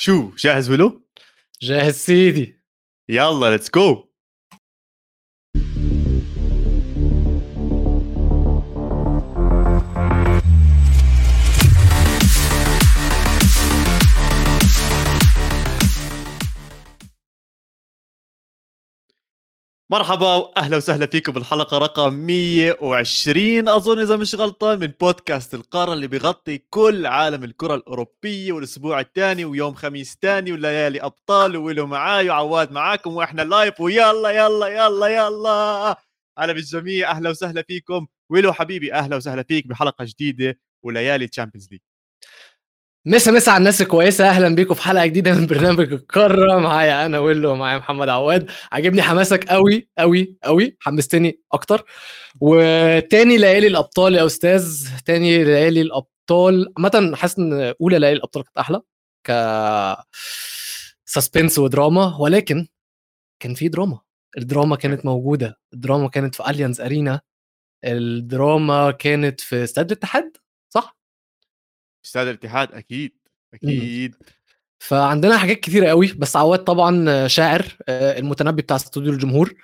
شو جاهز ويلو؟ جاهز سيدي يلا let's go مرحبا واهلا وسهلا فيكم بالحلقة رقم 120 أظن إذا مش غلطان من بودكاست القارة اللي بيغطي كل عالم الكرة الأوروبية والأسبوع الثاني ويوم خميس ثاني وليالي أبطال ويلو معاي وعواد معاكم وإحنا لايف ويلا يلا يلا يلا. أهلا بالجميع أهلا وسهلا فيكم. ويلو حبيبي أهلا وسهلا فيك بحلقة جديدة وليالي Champions League مسا مسا على الناس الكويسة. أهلا بيكم في حلقة جديدة من برنامج القارة معايا أنا ويلو ومعايا محمد عواد. عاجبني حماسك قوي قوي قوي حمستني أكتر. وتاني ليالي الأبطال يا أستاذ. تاني ليالي الأبطال. عامة حاسس إن أولى ليالي الأبطال كانت أحلى. ك suspense ودراما. ولكن كان في دراما. الدراما كانت موجودة. الدراما كانت في أليانز أرينا الدراما كانت في استاد الاتحاد؟ استاد الاتحاد أكيد أكيد. فعندنا حاجات كتيرة قوي بس عواد طبعا شاعر آه، المتنبي بتاع استوديو الجمهور.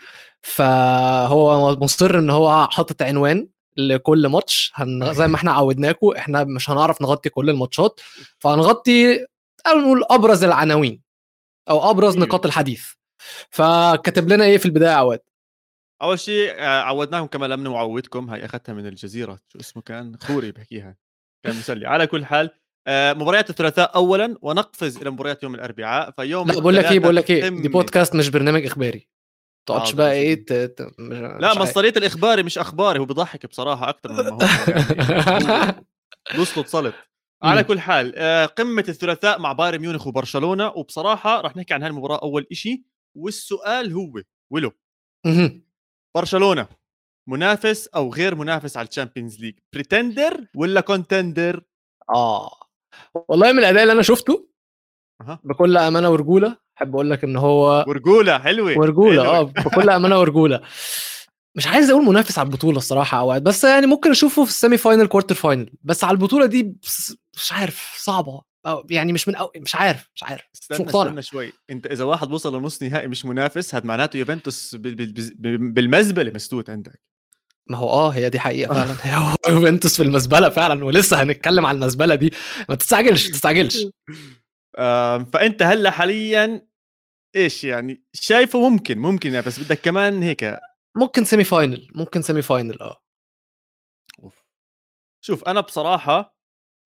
فهو مصر إن هو حاطط عنوان لكل ماتش هن... زي ما إحنا عودناكم إحنا مش هنعرف نغطي كل الماتشات. فهنغطي أو نقول أبرز العناوين أو أبرز. نقاط الحديث. فكتب لنا إيه في البداية عواد؟ أول شيء آه، عودناكم كما لم نعودكم هاي اخذتها من الجزيرة شو اسمه كان؟ خوري بحكيها. كان مسلي على كل حال آه، مباريات الثلاثاء اولا ونقفز إلى مباريات يوم الأربعاء فيوم لا بقول لك إيه بقول لك إيه دي بودكاست مش برنامج إخباري تقعدش آه، بقى إيه شيء. ت... ت... مش... لا. مصدريه الإخباري مش أخباري هو بضحك بصراحة أكثر مما هو يعني بيسلط سلط على. كل حال آه، قمة الثلاثاء مع بايرن ميونخ وبرشلونة وبصراحة رح نحكي عن هاي المباراه أول إشي والسؤال هو ويلو. برشلونة منافس أو غير منافس على ال Champions League pretender ولا contender آه. والله من الأداء اللي أنا شفته أها. بكل أمانة ورجولة أحب أقول لك إن هو ورجولة حلوة. ورجولة حلوة. آه بكل أمانة ورجولة. مش عايز أقول منافس على البطولة الصراحة أوقات بس يعني ممكن أشوفه في ال semi-final quarter-final بس على البطولة دي مش عارف صعبة. أو يعني مش من أو مش عارف مش عارف. استنى استنى شوي. أنت إذا واحد وصل لنص نهائي مش منافس هذا معناته يوفنتوس بال- بال- بال- بالمزبلة مسدود عندك. ما هو آه هي دي حقيقة فعلا. هو يوفنتوس في المزبلة فعلا ولسه هنتكلم على المزبلة دي. ما تستعجلش تستعجلش. آم، فأنت هلأ حاليا إيش يعني؟ شايفه ممكن ممكن يعني بس بدك كمان هيك. ممكن semi-final ممكن semi-final آه شوف أنا بصراحة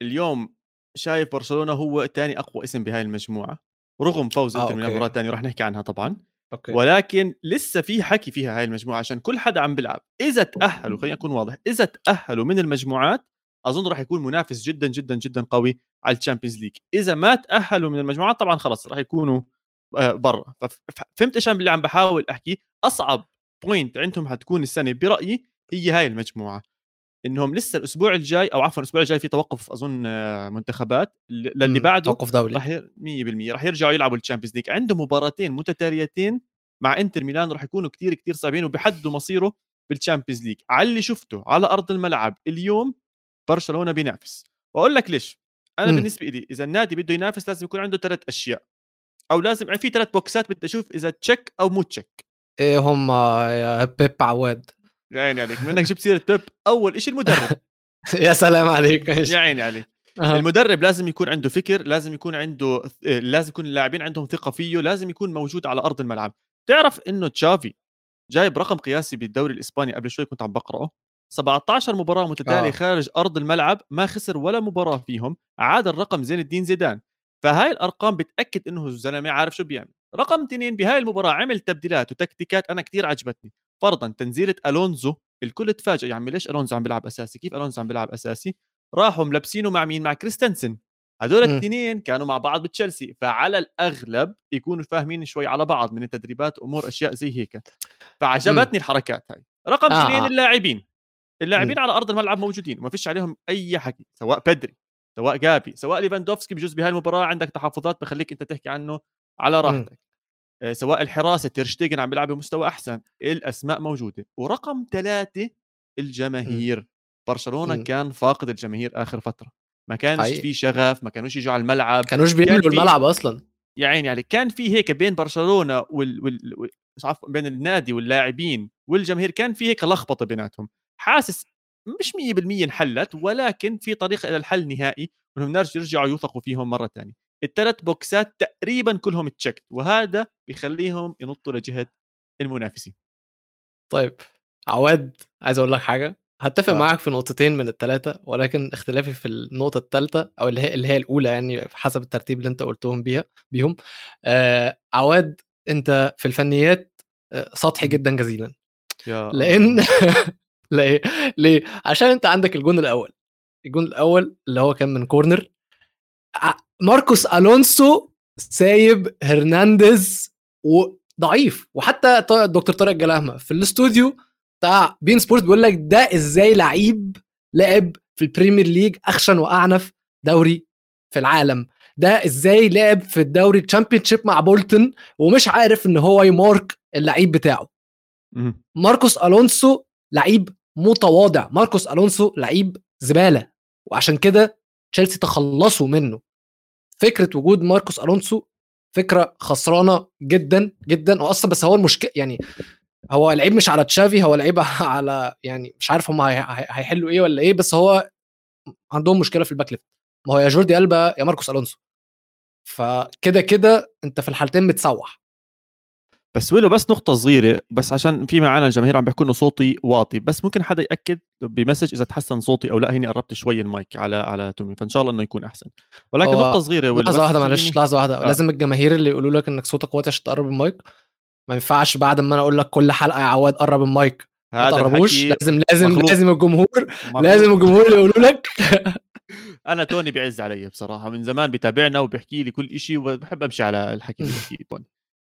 اليوم شايف برشلونة هو ثاني أقوى اسم بهاي المجموعة رغم فوز آه، إنتر من okay. المباراه الثانية رح نحكي عنها طبعا. okay. ولكن لسه في حكي فيها هاي المجموعة عشان كل حدا عم بيلعب. إذا تأهلوا خلينا نكون واضح إذا تأهلوا من المجموعات أظن راح يكون منافس جدا جدا جدا قوي على ال Champions League إذا ما تأهلوا من المجموعات طبعا خلص راح يكونوا آه، برا. فهمت إيش اللي عم بحاول أحكي؟ أصعب point عندهم حتكون السنة برأيي هي هاي المجموعة. إنهم لسه الأسبوع الجاي أو عفوا الأسبوع الجاي في توقف أظن آه، منتخبات. للي بعده توقف دولي راح ير... 100% راح يرجعوا يلعبوا ال Champions League عنده مباراتين متتاليتين مع إنتر ميلان راح يكونوا كتير كتير صعبين وبيحددوا مصيره بال Champions League على اللي شفته على أرض الملعب اليوم برشلونة بينافس. وأقول لك ليش. أنا مم. بالنسبة لي إذا النادي بده ينافس لازم يكون عنده ثلاث أشياء. أو لازم يعني في ثلاث بوكسات بدي أشوف إذا check أو مو check إيه هم يا بيب عواد. يا عيني عليك منك جبت سيرة بيب أول شيء المدرب يا سلام عليك. يا عيني عليك. المدرب لازم يكون عنده فكر لازم يكون عنده آه، لازم يكون اللاعبين عندهم ثقة فيه لازم يكون موجود على أرض الملعب تعرف إنه تشافي جايب رقم قياسي بالدوري الإسباني قبل شوي كنت عم بقرأه 17 مباراة متتالية. آه. خارج أرض الملعب ما خسر ولا مباراة فيهم عاد الرقم زين الدين زيدان فهاي الأرقام بتأكد إنه الزلمة عارف شو بيعمل رقم اثنين بهاي المباراة عمل تبديلات وتكتيكات أنا كثير عجبتني فرضا تنزيلة ألونزو الكل تفاجئ يا عمي ليش ألونزو عم بيلعب أساسي؟ كيف ألونزو عم بيلعب أساسي؟ راحوا ملبسينه مع مين؟ مع كريستنسن. هدول مم. الاثنين كانوا مع بعض بتشيلسي. فعلى الأغلب يكونوا فاهمين شوي على بعض من التدريبات أمور أشياء زي هيك. فعجبتني الحركات هاي. رقم آه، اثنين آه. اللاعبين. اللاعبين على أرض الملعب موجودين وما فيش عليهم أي حكي سواء بدري سواء جابي سواء ليفاندوفسكي بجوز بهاي المباراة عندك تحفظات بخليك أنت تحكي عنه على راحتك. سواء الحراسة تيرشتيجن عم بيلعب بمستوى أحسن الأسماء موجودة. ورقم ثلاثة الجماهير. برشلونة مم. كان فاقد الجماهير آخر فترة. ما كانش حقيقي. في شغف ما كانوش يجوا على الملعب. كانوش كان بيملوا الملعب أصلا. يا عيني عليك كان في هيك بين برشلونة وال, وال... وال... مش عارف بين النادي واللاعبين والجماهير كان في هيك لخبطة بيناتهم. حاسس مش 100% انحلت ولكن في طريق إلى الحل نهائي انهم نرجع يرجعوا يوثقوا فيهم مرة ثانية الثلاث بوكسات تقريبا كلهم تشيكت وهذا بيخليهم ينطوا لجهة المنافسين. طيب عواد عايز أقول لك حاجة. هتفق آه. معاك في نقطتين من الثلاثه ولكن اختلافي في النقطة الثالثه أو اللي هي اللي هي الأولى يعني حسب الترتيب اللي أنت قلتهم بيها بيهم. آه عواد أنت في الفنيات آه، سطحي. جدا جزيلا. يا لأن ليه؟ ليه؟ عشان أنت عندك الجون الأول. الجون الأول اللي هو كان من corner ماركوس ألونسو سايب هرنانديز وضعيف. وحتى ط- دكتور طارق جلاهمه في الاستوديو بتاع beIN Sport بيقول لك ده إزاي لعيب لعب في ال Premier League أخشن وأعنف دوري في العالم. ده إزاي لعب في الدوري ال Championship مع بولتون ومش عارف إن هو يمارك اللعيب بتاعه. ماركوس ألونسو لعيب متواضع. ماركوس ألونسو لعيب زبالة. وعشان كده تشيلسي تخلصوا منه. فكرة وجود ماركوس ألونسو فكرة خسرانة جدا جدا. واصلا بس هو المشكلة يعني هو العيب مش على تشافي هو العيب على يعني مش عارف هم هيحلوا إيه ولا إيه بس هو عندهم مشكلة في ال back left. ما هو يا جوردي ألبا يا ماركوس ألونسو. فكده كده أنت في الحالتين متسوح بس ولو بس نقطة صغيرة بس عشان في معنا الجماهير عم بيحكوا إنه صوتي واطي بس ممكن حدا يأكد ب message إذا تحسن صوتي أو لا. هيني قربت شوي المايك على على تمي فان شاء الله إنه يكون أحسن. ولكن نقطة صغيرة بس واحدة معلش لحظة واحدة. آه. لازم الجماهير اللي يقولوا لك إنك صوتك واطي عشان تقرب المايك ما ينفعش بعد ما أنا أقول لك كل حلقة يا عواد قرب المايك. ما هذا تقربوش. لازم لازم مخلوق. لازم الجمهور مخلوق. لازم الجمهور يقولوا لك. أنا توني بيعز علي بصراحة من زمان بيتابعنا وبيحكي لي كل شيء وبحب أمشي على الحكي اللي بيحكي لي توني.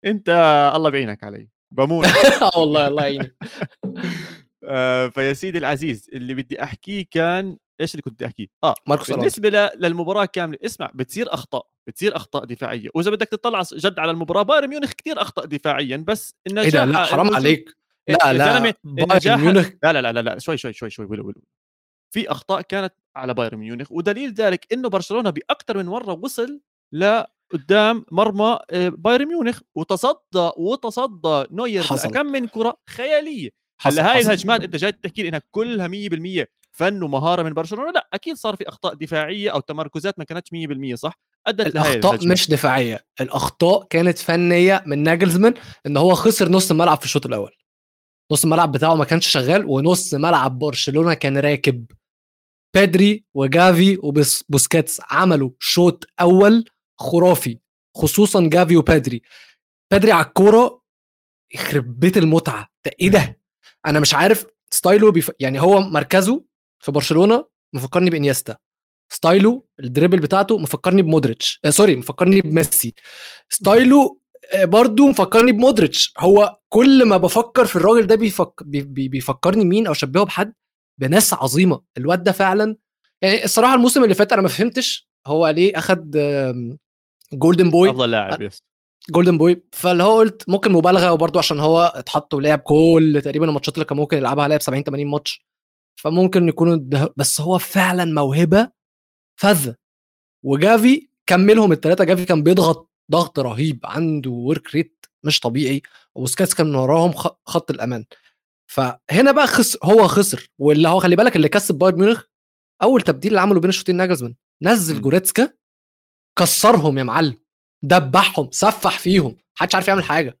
أنت الله بعينك علي بموت. آه والله الله يعينك. آه، فيا سيدي العزيز اللي بدي أحكيه كان إيش اللي كنت بدي أحكيه؟ آه ماركوس بالنسبة ل- للمباراة كاملة اسمع بتصير أخطاء بتصير أخطاء دفاعية وإذا بدك تطلع جد على المباراة بايرن ميونخ كثير اخطاء دفاعيا بس النجاح إيه ده لا حرام عليك. لا لا بايرن النجاح- ميونخ. لا لا لا لا, لا شوي شوي شوي شوي ولو ولو. في أخطاء كانت على بايرن ميونخ ودليل ذلك إنه برشلونة باكثر من مرة وصل لقدام مرمى آه، بايرن ميونخ وتصدى وتصدى نوير. كم من كرة خيالية هلأ هاي. الهجمات أنت جاي تحكي لي إنها كلها 100% فن ومهارة من برشلونة لا أكيد صار في أخطاء دفاعية أو تمركزات ما كانتش 100% صح أدت الأخطاء. مش دفاعية الأخطاء كانت فنية من ناجلزمان إن هو خسر نص الملعب في الشوط الأول نص الملعب بتاعه ما كانش شغال ونص ملعب برشلونة كان راكب بيدري وجافي وبوسكيتس عملوا شوط أول خرافي خصوصا جافي وبيدري بيدري على الكورة يخرب بيت المتعة. ده إيه ده؟ أنا مش عارف style و بيف... يعني هو مركزه في برشلونة مفكرني بإنييستا. style و ال dribble بتاعته مفكرني بمودريتش. آه sorry مفكرني بميسي. style و آه برضو مفكرني بمودريتش. هو كل ما بفكر في الراجل ده بيفك... بي... بي... بيفكرني مين أو شبهه بحد؟ بناس عظيمة. الواد ده فعلا يعني الصراحة الموسم اللي فات أنا ما فهمتش هو ليه أخد Golden Boy أفضل لاعب yes Golden Boy فاللي هو قلت ممكن مبالغة وبرده عشان هو اتحط ولعب كل تقريبا الماتشات اللي كان ممكن يلعبها لعب 70 80 ماتش. فممكن يكونوا ده بس هو فعلا موهبة فذة. وجافي كملهم الثلاثه جافي كان بيضغط ضغط رهيب. عنده work rate مش طبيعي. وبوسكيتس كان من وراهم خط الأمان. فهنا بقى خسر هو خسر. واللي هو خلي بالك اللي كسب بايرن ميونخ أول تبديل اللي عمله بين الشوطين ناجلزمان. نزل. جوريتسكا. كسرهم يا معلم دبحهم سفح فيهم محدش عارف يعمل حاجة.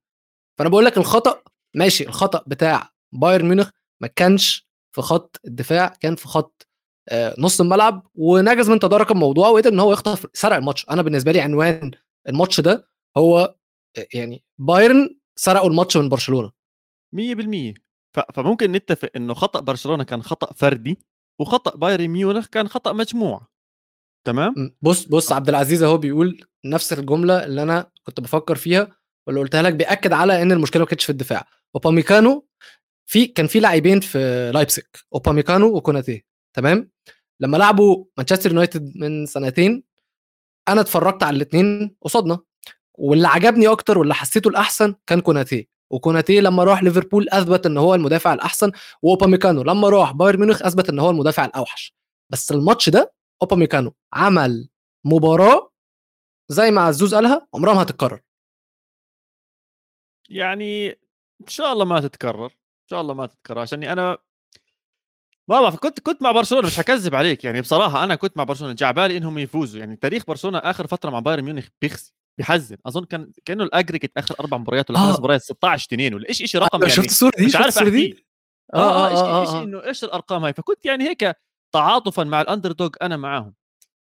فأنا بقول لك الخطأ ماشي الخطأ بتاع بايرن ميونخ ما كانش في خط الدفاع كان في خط آه، نص الملعب وناجزمان تدارك الموضوع وقدر إن هو يخطف سرق الماتش. أنا بالنسبة لي عنوان الماتش ده هو آه، يعني بايرن سرقوا الماتش من برشلونة. 100% ف- فممكن نتفق إنه خطأ برشلونة كان خطأ فردي وخطأ بايرن ميونخ كان خطأ مجموع تمام؟ م، بص بص عبد العزيز أهو بيقول نفس الجملة اللي أنا كنت بفكر فيها واللي قلتها لك بيأكد على إن المشكلة ما كانتش في الدفاع. أوباميكانو في كان في لاعبين في لايبسك أوباميكانو وكوناتي تمام؟ لما لعبوا مانشستر يونايتد من سنتين أنا اتفرجت على الاثنين قصادنا. واللي عجبني أكتر واللي حسيته الأحسن كان كوناتي. وكوناتي لما راح ليفربول أثبت إن هو المدافع الأحسن وأوباميكانو لما راح بايرن ميونخ أثبت إن هو المدافع الأوحش. بس الماتش ده اوباميكانو عمل مباراة زي ما عزوز قالها عمرها ما هتتكرر. يعني إن شاء الله ما تتكرر إن شاء الله ما تتكرر عشان أنا ما بعرف كنت كنت مع برشلونة مش حكذب عليك يعني بصراحة أنا كنت مع برشلونة جعبالي إنهم يفوزوا يعني تاريخ برشلونة آخر فترة مع بايرن ميونخ بيخزي بيحزن أظن كان كأنه الاجريجيت آخر أربع مباريات ولا خمس آه. مباريات 16 2 ولا إيش شيء رقم يعني يعني؟ شفت الصورة دي؟ مش عارف الصورة دي؟ آه آه إيش آه، إيش آه. إنه إيش الأرقام هاي؟ فكنت يعني هيك تعاطفا مع ال underdog أنا معاهم.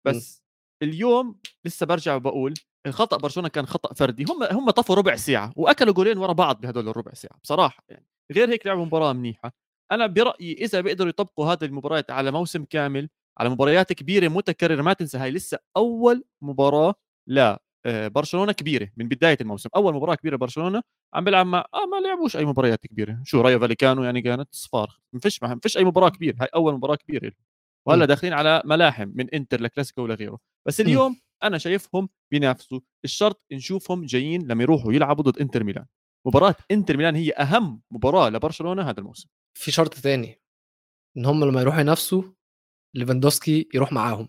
بس اليوم لسه برجع وبقول الخطأ برشلونة كان خطأ فردي. هم هم طفوا ربع ساعة وأكلوا جولين ورا بعض بهدول الربع ساعة بصراحة يعني. غير هيك لعبوا مباراة منيحة. أنا برأيي إذا بيقدروا يطبقوا هذه المباريات على موسم كامل على مباريات كبيرة متكررة ما تنسى هاي لسه أول مباراة لا آه، برشلونة كبيرة من بداية الموسم. أول مباراة كبيرة برشلونة عم بيلعب مع آه ما لعبوش أي مباريات كبيرة. شو رايو فاليكانو يعني كانت صغار. ما فيش ما فيش أي مباراة كبيرة. هاي أول مباراة كبيرة. وهلا مم. داخلين على ملاحم من إنتر لكلاسيكو ولا بس اليوم أنا شايفهم بينافسوا الشرط نشوفهم جايين لما يروحوا يلعبوا ضد إنتر ميلان. مباراة إنتر ميلان هي أهم مباراة لبرشلونة هذا الموسم. في شرط تاني إن هم لما يروحوا ينافسوا ليفاندوسكي يروح معاهم.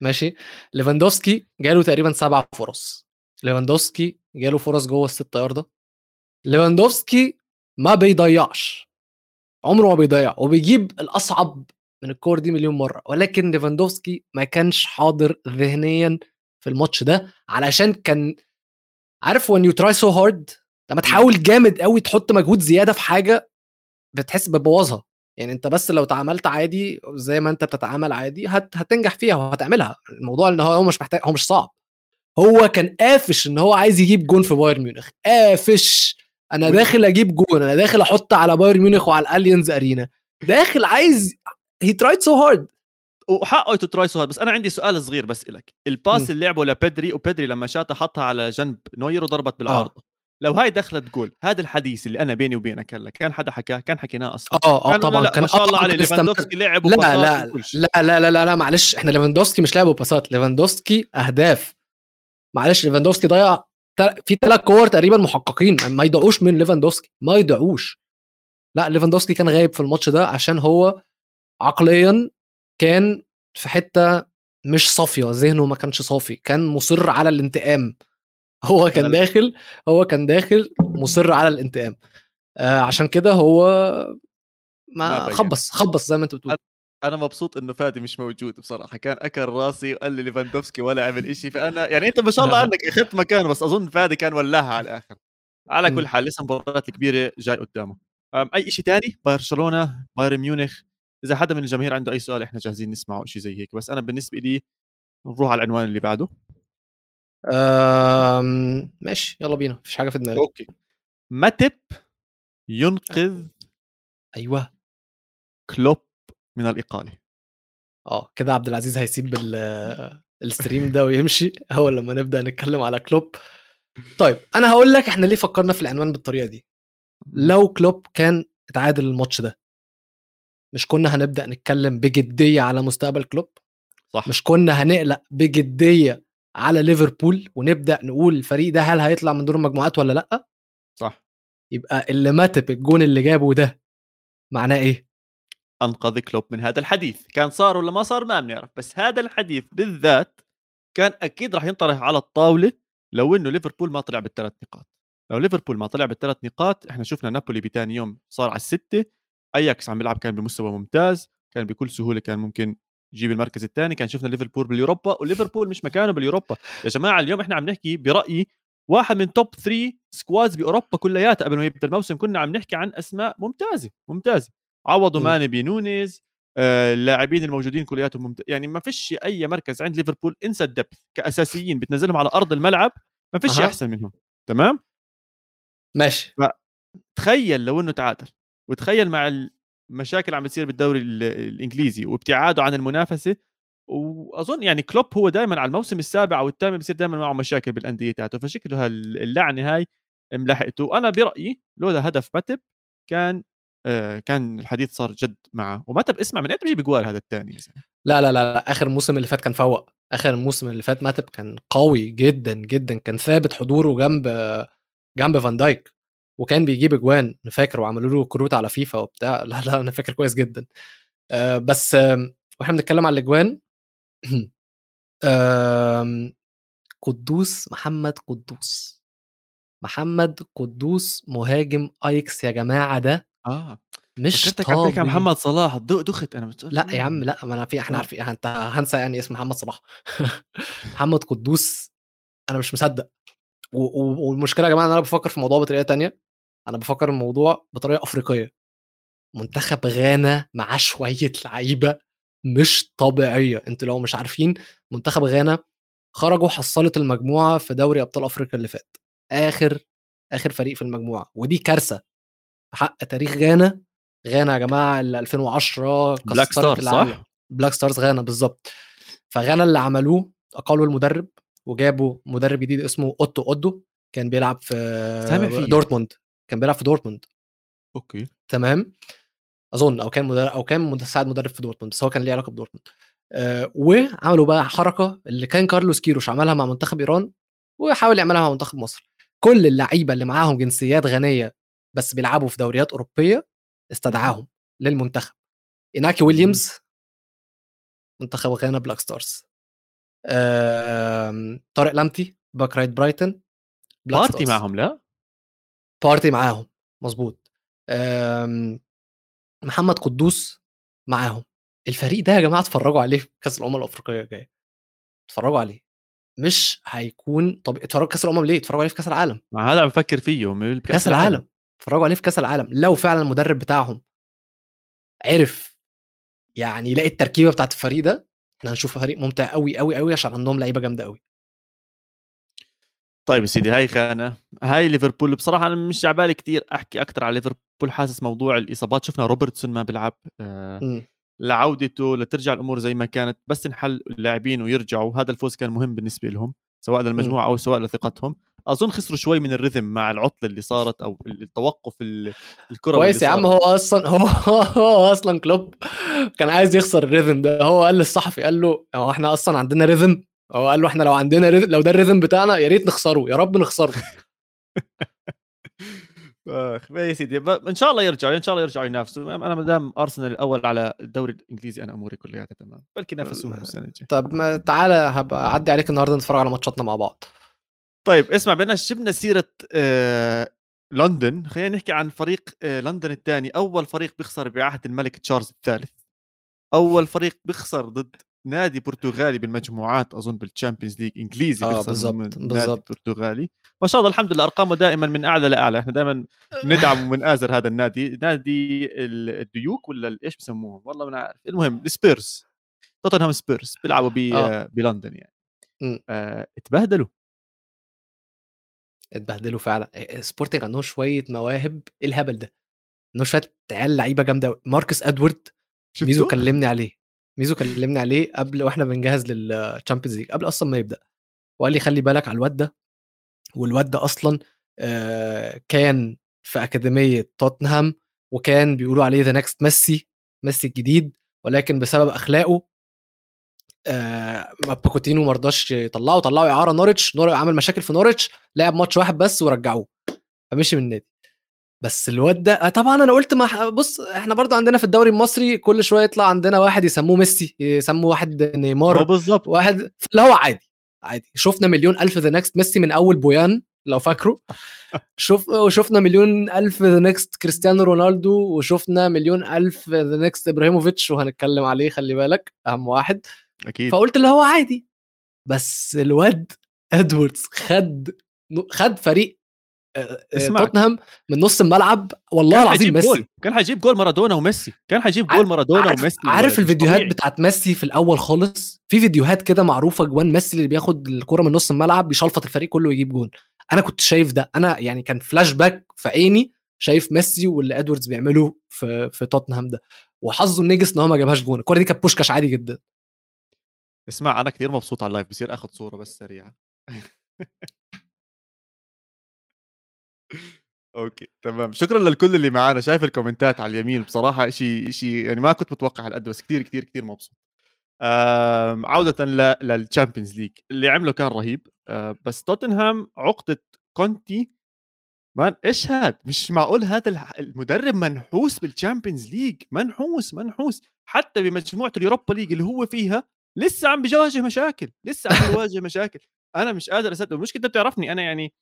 ماشي؟ ليفاندوسكي جاله تقريبا سبع فرص. ليفاندوسكي جاله فرص جوه الست ياردة. ليفاندوسكي ما بيضيعش. عمره ما بيضيع وبيجيب الأصعب من الكور دي مليون مرة. ولكن ليفاندوفسكي ما كانش حاضر ذهنيا في الماتش ده علشان كان عارف when you try so hard لما تحاول جامد قوي تحط مجهود زيادة في حاجة بتحس بتبوظها يعني انت بس لو تعاملت عادي زي ما انت بتتعامل عادي هت... هتنجح فيها وهتعملها. الموضوع ان هو هو مش محتاج هو مش صعب. هو كان قافش ان هو عايز يجيب جون في بايرن ميونخ قافش أنا داخل أجيب جون أنا داخل أحط على بايرن ميونخ وعلى الأليانز أرينا. داخل عايز he tried so hard وحقه try so بس أنا عندي سؤال صغير بس لك ال pass. اللي لعبه لبيدري وبيدري لما شاطها حطها على جنب نوير وضربت بالعارضه آه. لو هاي دخلت جول هذا الحديث اللي أنا بيني وبينك هلا كان حدا حكاه؟ كان حكيناه أصلا. آه آه طبعا. لا كان ما شاء الله عليه. ليفاندوفسكي لعب لا لا. لا لا لا لا لا معلش إحنا ليفاندوفسكي مش لاعب باصات ليفاندوفسكي أهداف. معلش ليفاندوفسكي ضيع في ثلاث كور تقريبا محققين ما يضيعوش من ليفاندوفسكي ما يضيعوش لا ليفاندوفسكي كان غايب في الماتش ده عشان هو عقليا كان في حتة مش صافية ذهنه ما كانش صافي كان مصر على الانتقام. هو كان داخل هو كان داخل مصر على الانتقام. آه عشان كده هو ما. خبص خبص زي ما انت بتقول. أنا مبسوط إنه فادي مش موجود بصراحة. كان أكل راسي وقال لي ليفاندوفسكي ولا عمل شيء فأنا يعني أنت ما شاء الله عندك أخذت مكانه بس أظن فادي كان ولاها على الآخر. على كل. حال لسه مباريات كبيرة جاي قدامه. أم، أي شيء تاني؟ برشلونة بايرن ميونخ. إذا حدا من الجماهير عنده أي سؤال إحنا جاهزين نسمعه شيء زي هيك. بس أنا بالنسبة لي نروح على العنوان اللي بعده. آم، ماشي. يلا بينا. مفيش حاجة في دماغي. okay. ماتب ينقذ أيوه. كلوب من الاقاله آه كده عبد العزيز هيسيب ال- ال stream ده ويمشي أول لما نبدأ نتكلم على كلوب. طيب أنا هقول لك إحنا ليه فكرنا في العنوان بالطريقة دي. لو كلوب كان اتعادل الماتش ده مش كنا هنبدأ نتكلم بجدية على مستقبل كلوب؟ صح. مش كنا هنقلق بجدية على ليفربول ونبدأ نقول الفريق ده هل هيطلع من دور المجموعات ولا لأ؟ صح. يبقى اللي ماتب الجون اللي جابه ده معناه إيه؟ أنقذ كلوب من هذا الحديث. كان صار ولا ما صار ما بنعرف بس هذا الحديث بالذات كان أكيد راح ينطرح على الطاولة لو إنه ليفربول ما طلع بالثلاث نقاط. لو ليفربول ما طلع بالثلاث نقاط إحنا شفنا نابولي بتاني يوم صار على الستة أياكس عم بيلعب كان بمستوى ممتاز كان بكل سهولة كان ممكن يجيب المركز الثاني كان شفنا ليفربول باليوروبا وليفربول مش مكانه باليوروبا. يا جماعة اليوم إحنا عم نحكي برأيي واحد من top 3 squads بأوروبا كلياتها قبل ما يبدأ الموسم كنا عم نحكي عن أسماء ممتازة ممتازة. عوضوا م. ماني بنونيز آه، اللاعبين الموجودين كلياتهم ممت... يعني ما فيش أي مركز عند ليفربول انسى الدبث كأساسيين بتنزلهم على أرض الملعب ما فيش أها. أحسن منهم تمام ماشي تخيل لو إنه تعادل وتخيل مع المشاكل اللي عم بتصير بالدوري ال- الإنجليزي وابتعاده عن المنافسة وأظن يعني كلوب هو دائما على الموسم السابع أو الثامن بصير دائما معه مشاكل بالأندية تاعته فشكله هاللعنه هاي ملحقته أنا برأيي لولا هدف متب كان كان الحديث صار جد معه. ومتب اسمع من ايمتى بيجيب جوال هذا الثاني؟ لا لا لا آخر الموسم اللي فات كان فوق. آخر الموسم اللي فات ماتب كان قوي جدا جدا. كان ثابت حضوره جنب جنب فان دايك. وكان بيجيب أجوان أنا فاكر وعملوا له كروت على فيفا وبتاع. لا لا أنا فاكر كويس جدا. آه، بس وإحنا بنتكلم على الأجوان. قدوس محمد قدوس. محمد قدوس مهاجم أيكس يا جماعة ده آه مش فكرتك عم تحكي عن طبيعي محمد صلاح دق دخت. أنا بتقول لا يا عم لا ما أنا في إحنا آه. عارفين أنت هنسى يعني اسم محمد صلاح. محمد قدوس أنا مش مصدق. و- و- والمشكلة يا جماعة إن أنا بفكر في الموضوع بطريقة تانية. أنا بفكر الموضوع بطريقة أفريقية. منتخب غانا معاه شوية لعيبة مش طبيعية. أنتوا لو مش عارفين منتخب غانا خرجوا حصلة المجموعة في دوري أبطال أفريقيا اللي فات. آخر آخر فريق في المجموعة ودي كارثة. حق تاريخ غانا غانا يا جماعة ال 2010 Black كسرت Star العالم. صح؟ Black Stars غانا بالظبط فغانا اللي عملوه اقالوا المدرب وجابوا مدرب جديد اسمه أوتو أدو كان بيلعب في. دورتموند كان بيلعب في دورتموند okay تمام أظن أو كان مدرب أو كان مساعد مدرب في دورتموند بس هو كان ليه علاقة بدورتموند آه وعملوا بقى حركة اللي كان كارلوس كيروش عملها مع منتخب إيران وحاول يعملها مع منتخب مصر كل اللعيبة اللي معاهم جنسيات غانية بس بيلعبوا في دوريات أوروبية استدعاهم للمنتخب. إناكي ويليامز منتخب غانا Black Stars. آم، طارق لامبتي back right برايتون Black بارتي Stars. معهم لا؟ بارتي معاهم مظبوط. آم، محمد قدوس معاهم. الفريق ده يا جماعة اتفرجوا عليه في كأس الأمم الأفريقية الجاية. اتفرجوا عليه. مش هيكون طب اتفرجوا كأس الأمم ليه؟ اتفرجوا عليه في كأس العالم. مع هذا عم بفكر فيه كأس العالم. اتفرجوا عليه في كاس العالم لو فعلا المدرب بتاعهم عرف يعني يلاقي التركيبة بتاعت الفريق ده إحنا هنشوف فريق ممتع قوي قوي قوي عشان عندهم لعيبة جامدة قوي طيب يا سيدي هاي خانة هاي ليفربول. بصراحة أنا مش عبالي كثير أحكي أكثر على ليفربول حاسس موضوع الإصابات. شفنا روبرتسون ما بيلعب آه. لعودته لترجع الأمور زي ما كانت بس انحل اللاعبين ويرجعوا. هذا الفوز كان مهم بالنسبة لهم سواء للمجموعة أو سواء لثقتهم. أظن خسروا شوي من الريتم مع العطلة اللي صارت أو التوقف ال- الكروي كويس يا عم. هو أصلا هو هو أصلا كلوب كان عايز يخسر الريذم ده. هو قال للصحفي قال له هو إحنا أصلا عندنا ريذم هو قال له إحنا لو عندنا ريذم لو ده الريذم بتاعنا يا ريت نخسره يا رب نخسره. آخ يا سيدي إن شاء الله يرجعوا إن شاء الله يرجعوا ينافسوا. أنا ما دام أرسنال الأول على الدوري الإنجليزي أنا أموري كلها تمام. بلكي ينافسوهم السنة الجاية. طب ما تعالى هبقى أعدي عليك النهارده نتفرج على ماتشاتنا مع بعض. طيب اسمع بدنا جبنا سيرة آه لندن. خلينا نحكي عن فريق آه لندن الثاني. أول فريق بيخسر بعهد الملك تشارلز الثالث. أول فريق بيخسر ضد نادي برتغالي بالمجموعات أظن بال Champions League إنجليزي آه، بيخسر بالضبط، نادي بالضبط. برتغالي. ما شاء الله الحمد لله أرقامه دائما من أعلى لأعلى. إحنا دائما ندعم ومنآزر هذا النادي. نادي ال- الديوك ولا إيش بسموهم؟ والله ما عارف المهم السبيرز. توتنهام سبيرز بيلعبوا ب آه. بلندن يعني. آه اتبهدلوا. اتبهدلوا فعلا. سبورتنج عندهم شوية مواهب إيه الهبل ده؟ عندهم شوية عيال لعيبة جامدة. ماركوس إدواردز ميزو؟ كلمني عليه. ميزو كلمني عليه قبل وإحنا بنجهز لل Champions League قبل أصلا ما يبدأ. وقال لي خلي بالك على الواد ده. والواد ده أصلا آه، كان في أكاديمية توتنهام وكان بيقولوا عليه the next ميسي ميسي الجديد ولكن بسبب أخلاقه آه، ما بوتشيتينو ما رضاش يطلعه طلعه إعارة نوريتش نور عمل مشاكل في نوريتش لعب ماتش واحد بس ورجعوه فمشي من النادي. بس الواد ده آه، طبعا أنا قلت ما بص إحنا برضو عندنا في الدوري المصري كل شوية يطلع عندنا واحد يسموه ميسي يسموه واحد نيمار هو بالضبط واحد اللي هو عادي عادي. شفنا مليون ألف the next ميسي من أول بويان لو فاكره. شوف وشفنا مليون ألف the next كريستيانو رونالدو وشفنا مليون ألف the next إبراهيموفيتش وهنتكلم عليه خلي بالك أهم واحد. أكيد. فقلت اللي هو عادي. بس الواد ادواردز خد خد فريق. توتنهام من نص الملعب والله كان العظيم ميسي جول كان حيجيب جول مارادونا وميسي. كان حيجيب جول مارادونا عارف, وميسي عارف الفيديوهات طبيعي. بتاعت ميسي في الأول خالص؟ في فيديوهات كده معروفة جوان ميسي اللي بياخد الكرة من نص الملعب بيشلفط الفريق كله ويجيب جون أنا كنت شايف ده. أنا يعني كان فلاش باك في عيني شايف ميسي واللي ادواردز بيعملوه في في توتنهام ده. وحظه النجس إن هو ما جابهاش جون. الكرة دي كانت بوشكاش عادي جدا. اسمع أنا كثير مبسوط على ال live بصير اخذ صورة بس سريعة. okay تمام. شكرا للكل اللي معانا. شايف ال comment ات على اليمين بصراحة شيء شيء يعني ما كنت متوقع هالقد بس كثير كثير كثير مبسوط. عودة لل Champions League اللي عمله كان رهيب. آه، بس توتنهام عقدة كونتي man إيش هاد؟ مش معقول هذا المدرب منحوس بال Champions League منحوس منحوس. حتى بمجموعة ال Europa League اللي هو فيها لسه عم بيواجه مشاكل لسه عم بيواجه مشاكل. أنا مش قادر أصدق. المشكلة انت بتعرفني أنا يعني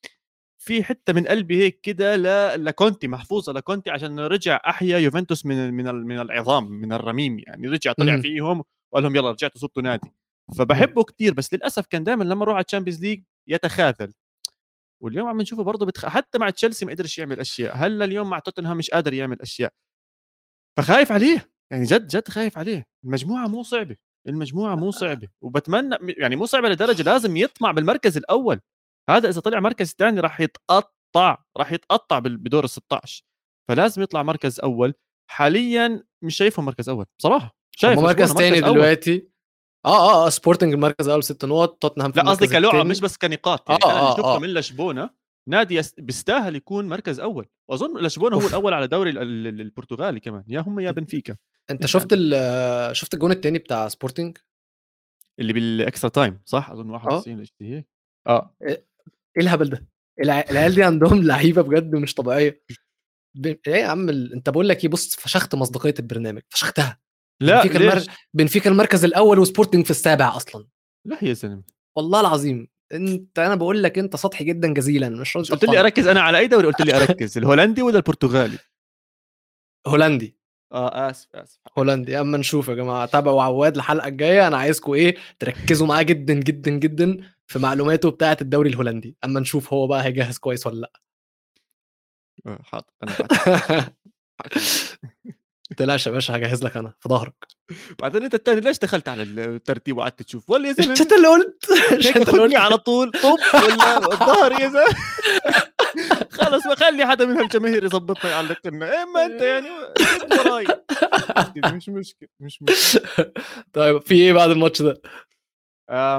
في حتة من قلبي هيك كده ل... لكونتي محفوظة لكونتي عشان رجع أحيا يوفنتوس من من من العظام من الرميم يعني. رجع طلع فيهم وقال لهم يلا رجعتوا صرتوا نادي. فبحبه كثير بس للأسف كان دائما لما يروح على ال Champions League يتخاذل. واليوم عم نشوفه برضه بتخ... حتى مع تشيلسي ما قدرش يعمل أشياء. هلأ اليوم مع توتنهام مش قادر يعمل أشياء. فخايف عليه يعني جد جد خايف عليه. المجموعة مو صعبة. المجموعة مو صعبة وبتمنى يعني مو صعبة لدرجة لازم يطمع بالمركز الأول. هذا إذا طلع مركز ثاني راح يتقطع راح يتقطع بدور ال 16 فلازم يطلع مركز أول. حاليا مش شايفهم مركز أول بصراحة. شايف مركز ثاني دلوقتي. آه آه سبورتنج المركز الأول ست نقط توتنهام لا قصدي كلعب مش بس كنقاط يعني آه أنا اللي شفته آه. من لشبونة نادي بيستاهل يكون مركز أول. وأظن لشبونة هو الأول على دوري البرتغالي كمان يا هم يا بنفيكا. أنت شفت شفت الجون الثاني بتاع سبورتنج اللي بال extra time صح؟ أظن 91 آه هيك آه. إيه الهبل ده؟ العيال دي عندهم لعيبة بجد مش طبيعية. إيه يا عم ال... أنت بقول لك إيه بص فشخت مصداقية البرنامج فشختها. لا بنفيكا المر... بنفيكا المركز الأول وسبورتنج في السابع أصلا. لا يا زلمه والله العظيم. أنت أنا بقول لك أنت سطحي جدا جزيلا مش قلت لي أركز أنا على أي دوري؟ قلت لي أركز الهولندي ولا البرتغالي؟ هولندي. آه آسف آسف هولندي. أما نشوف يا جماعة. تابعوا عواد الحلقة الجاية. أنا عايزكم إيه تركزوا معاه جدا جدا جدا في معلوماته بتاعة الدوري الهولندي. أما نشوف هو بقى هيجهز كويس ولا لأ. آه، حاضر. أنا تقلقش يا باشا هجهز لك أنا في ظهرك. بعدين أنت الثاني ليش دخلت على الترتيب وقعدت تشوف؟ ولا يا زلمه انت اللي قلت. انت اللي على طول. طب ولا الظهر يا زلمه خلص ما خلي حدا من هالجماهير يظبطنا يعلق لنا. اما أنت يعني وراي. مش مشكلة مش مشكلة. طيب في إيه بعد الماتش ده؟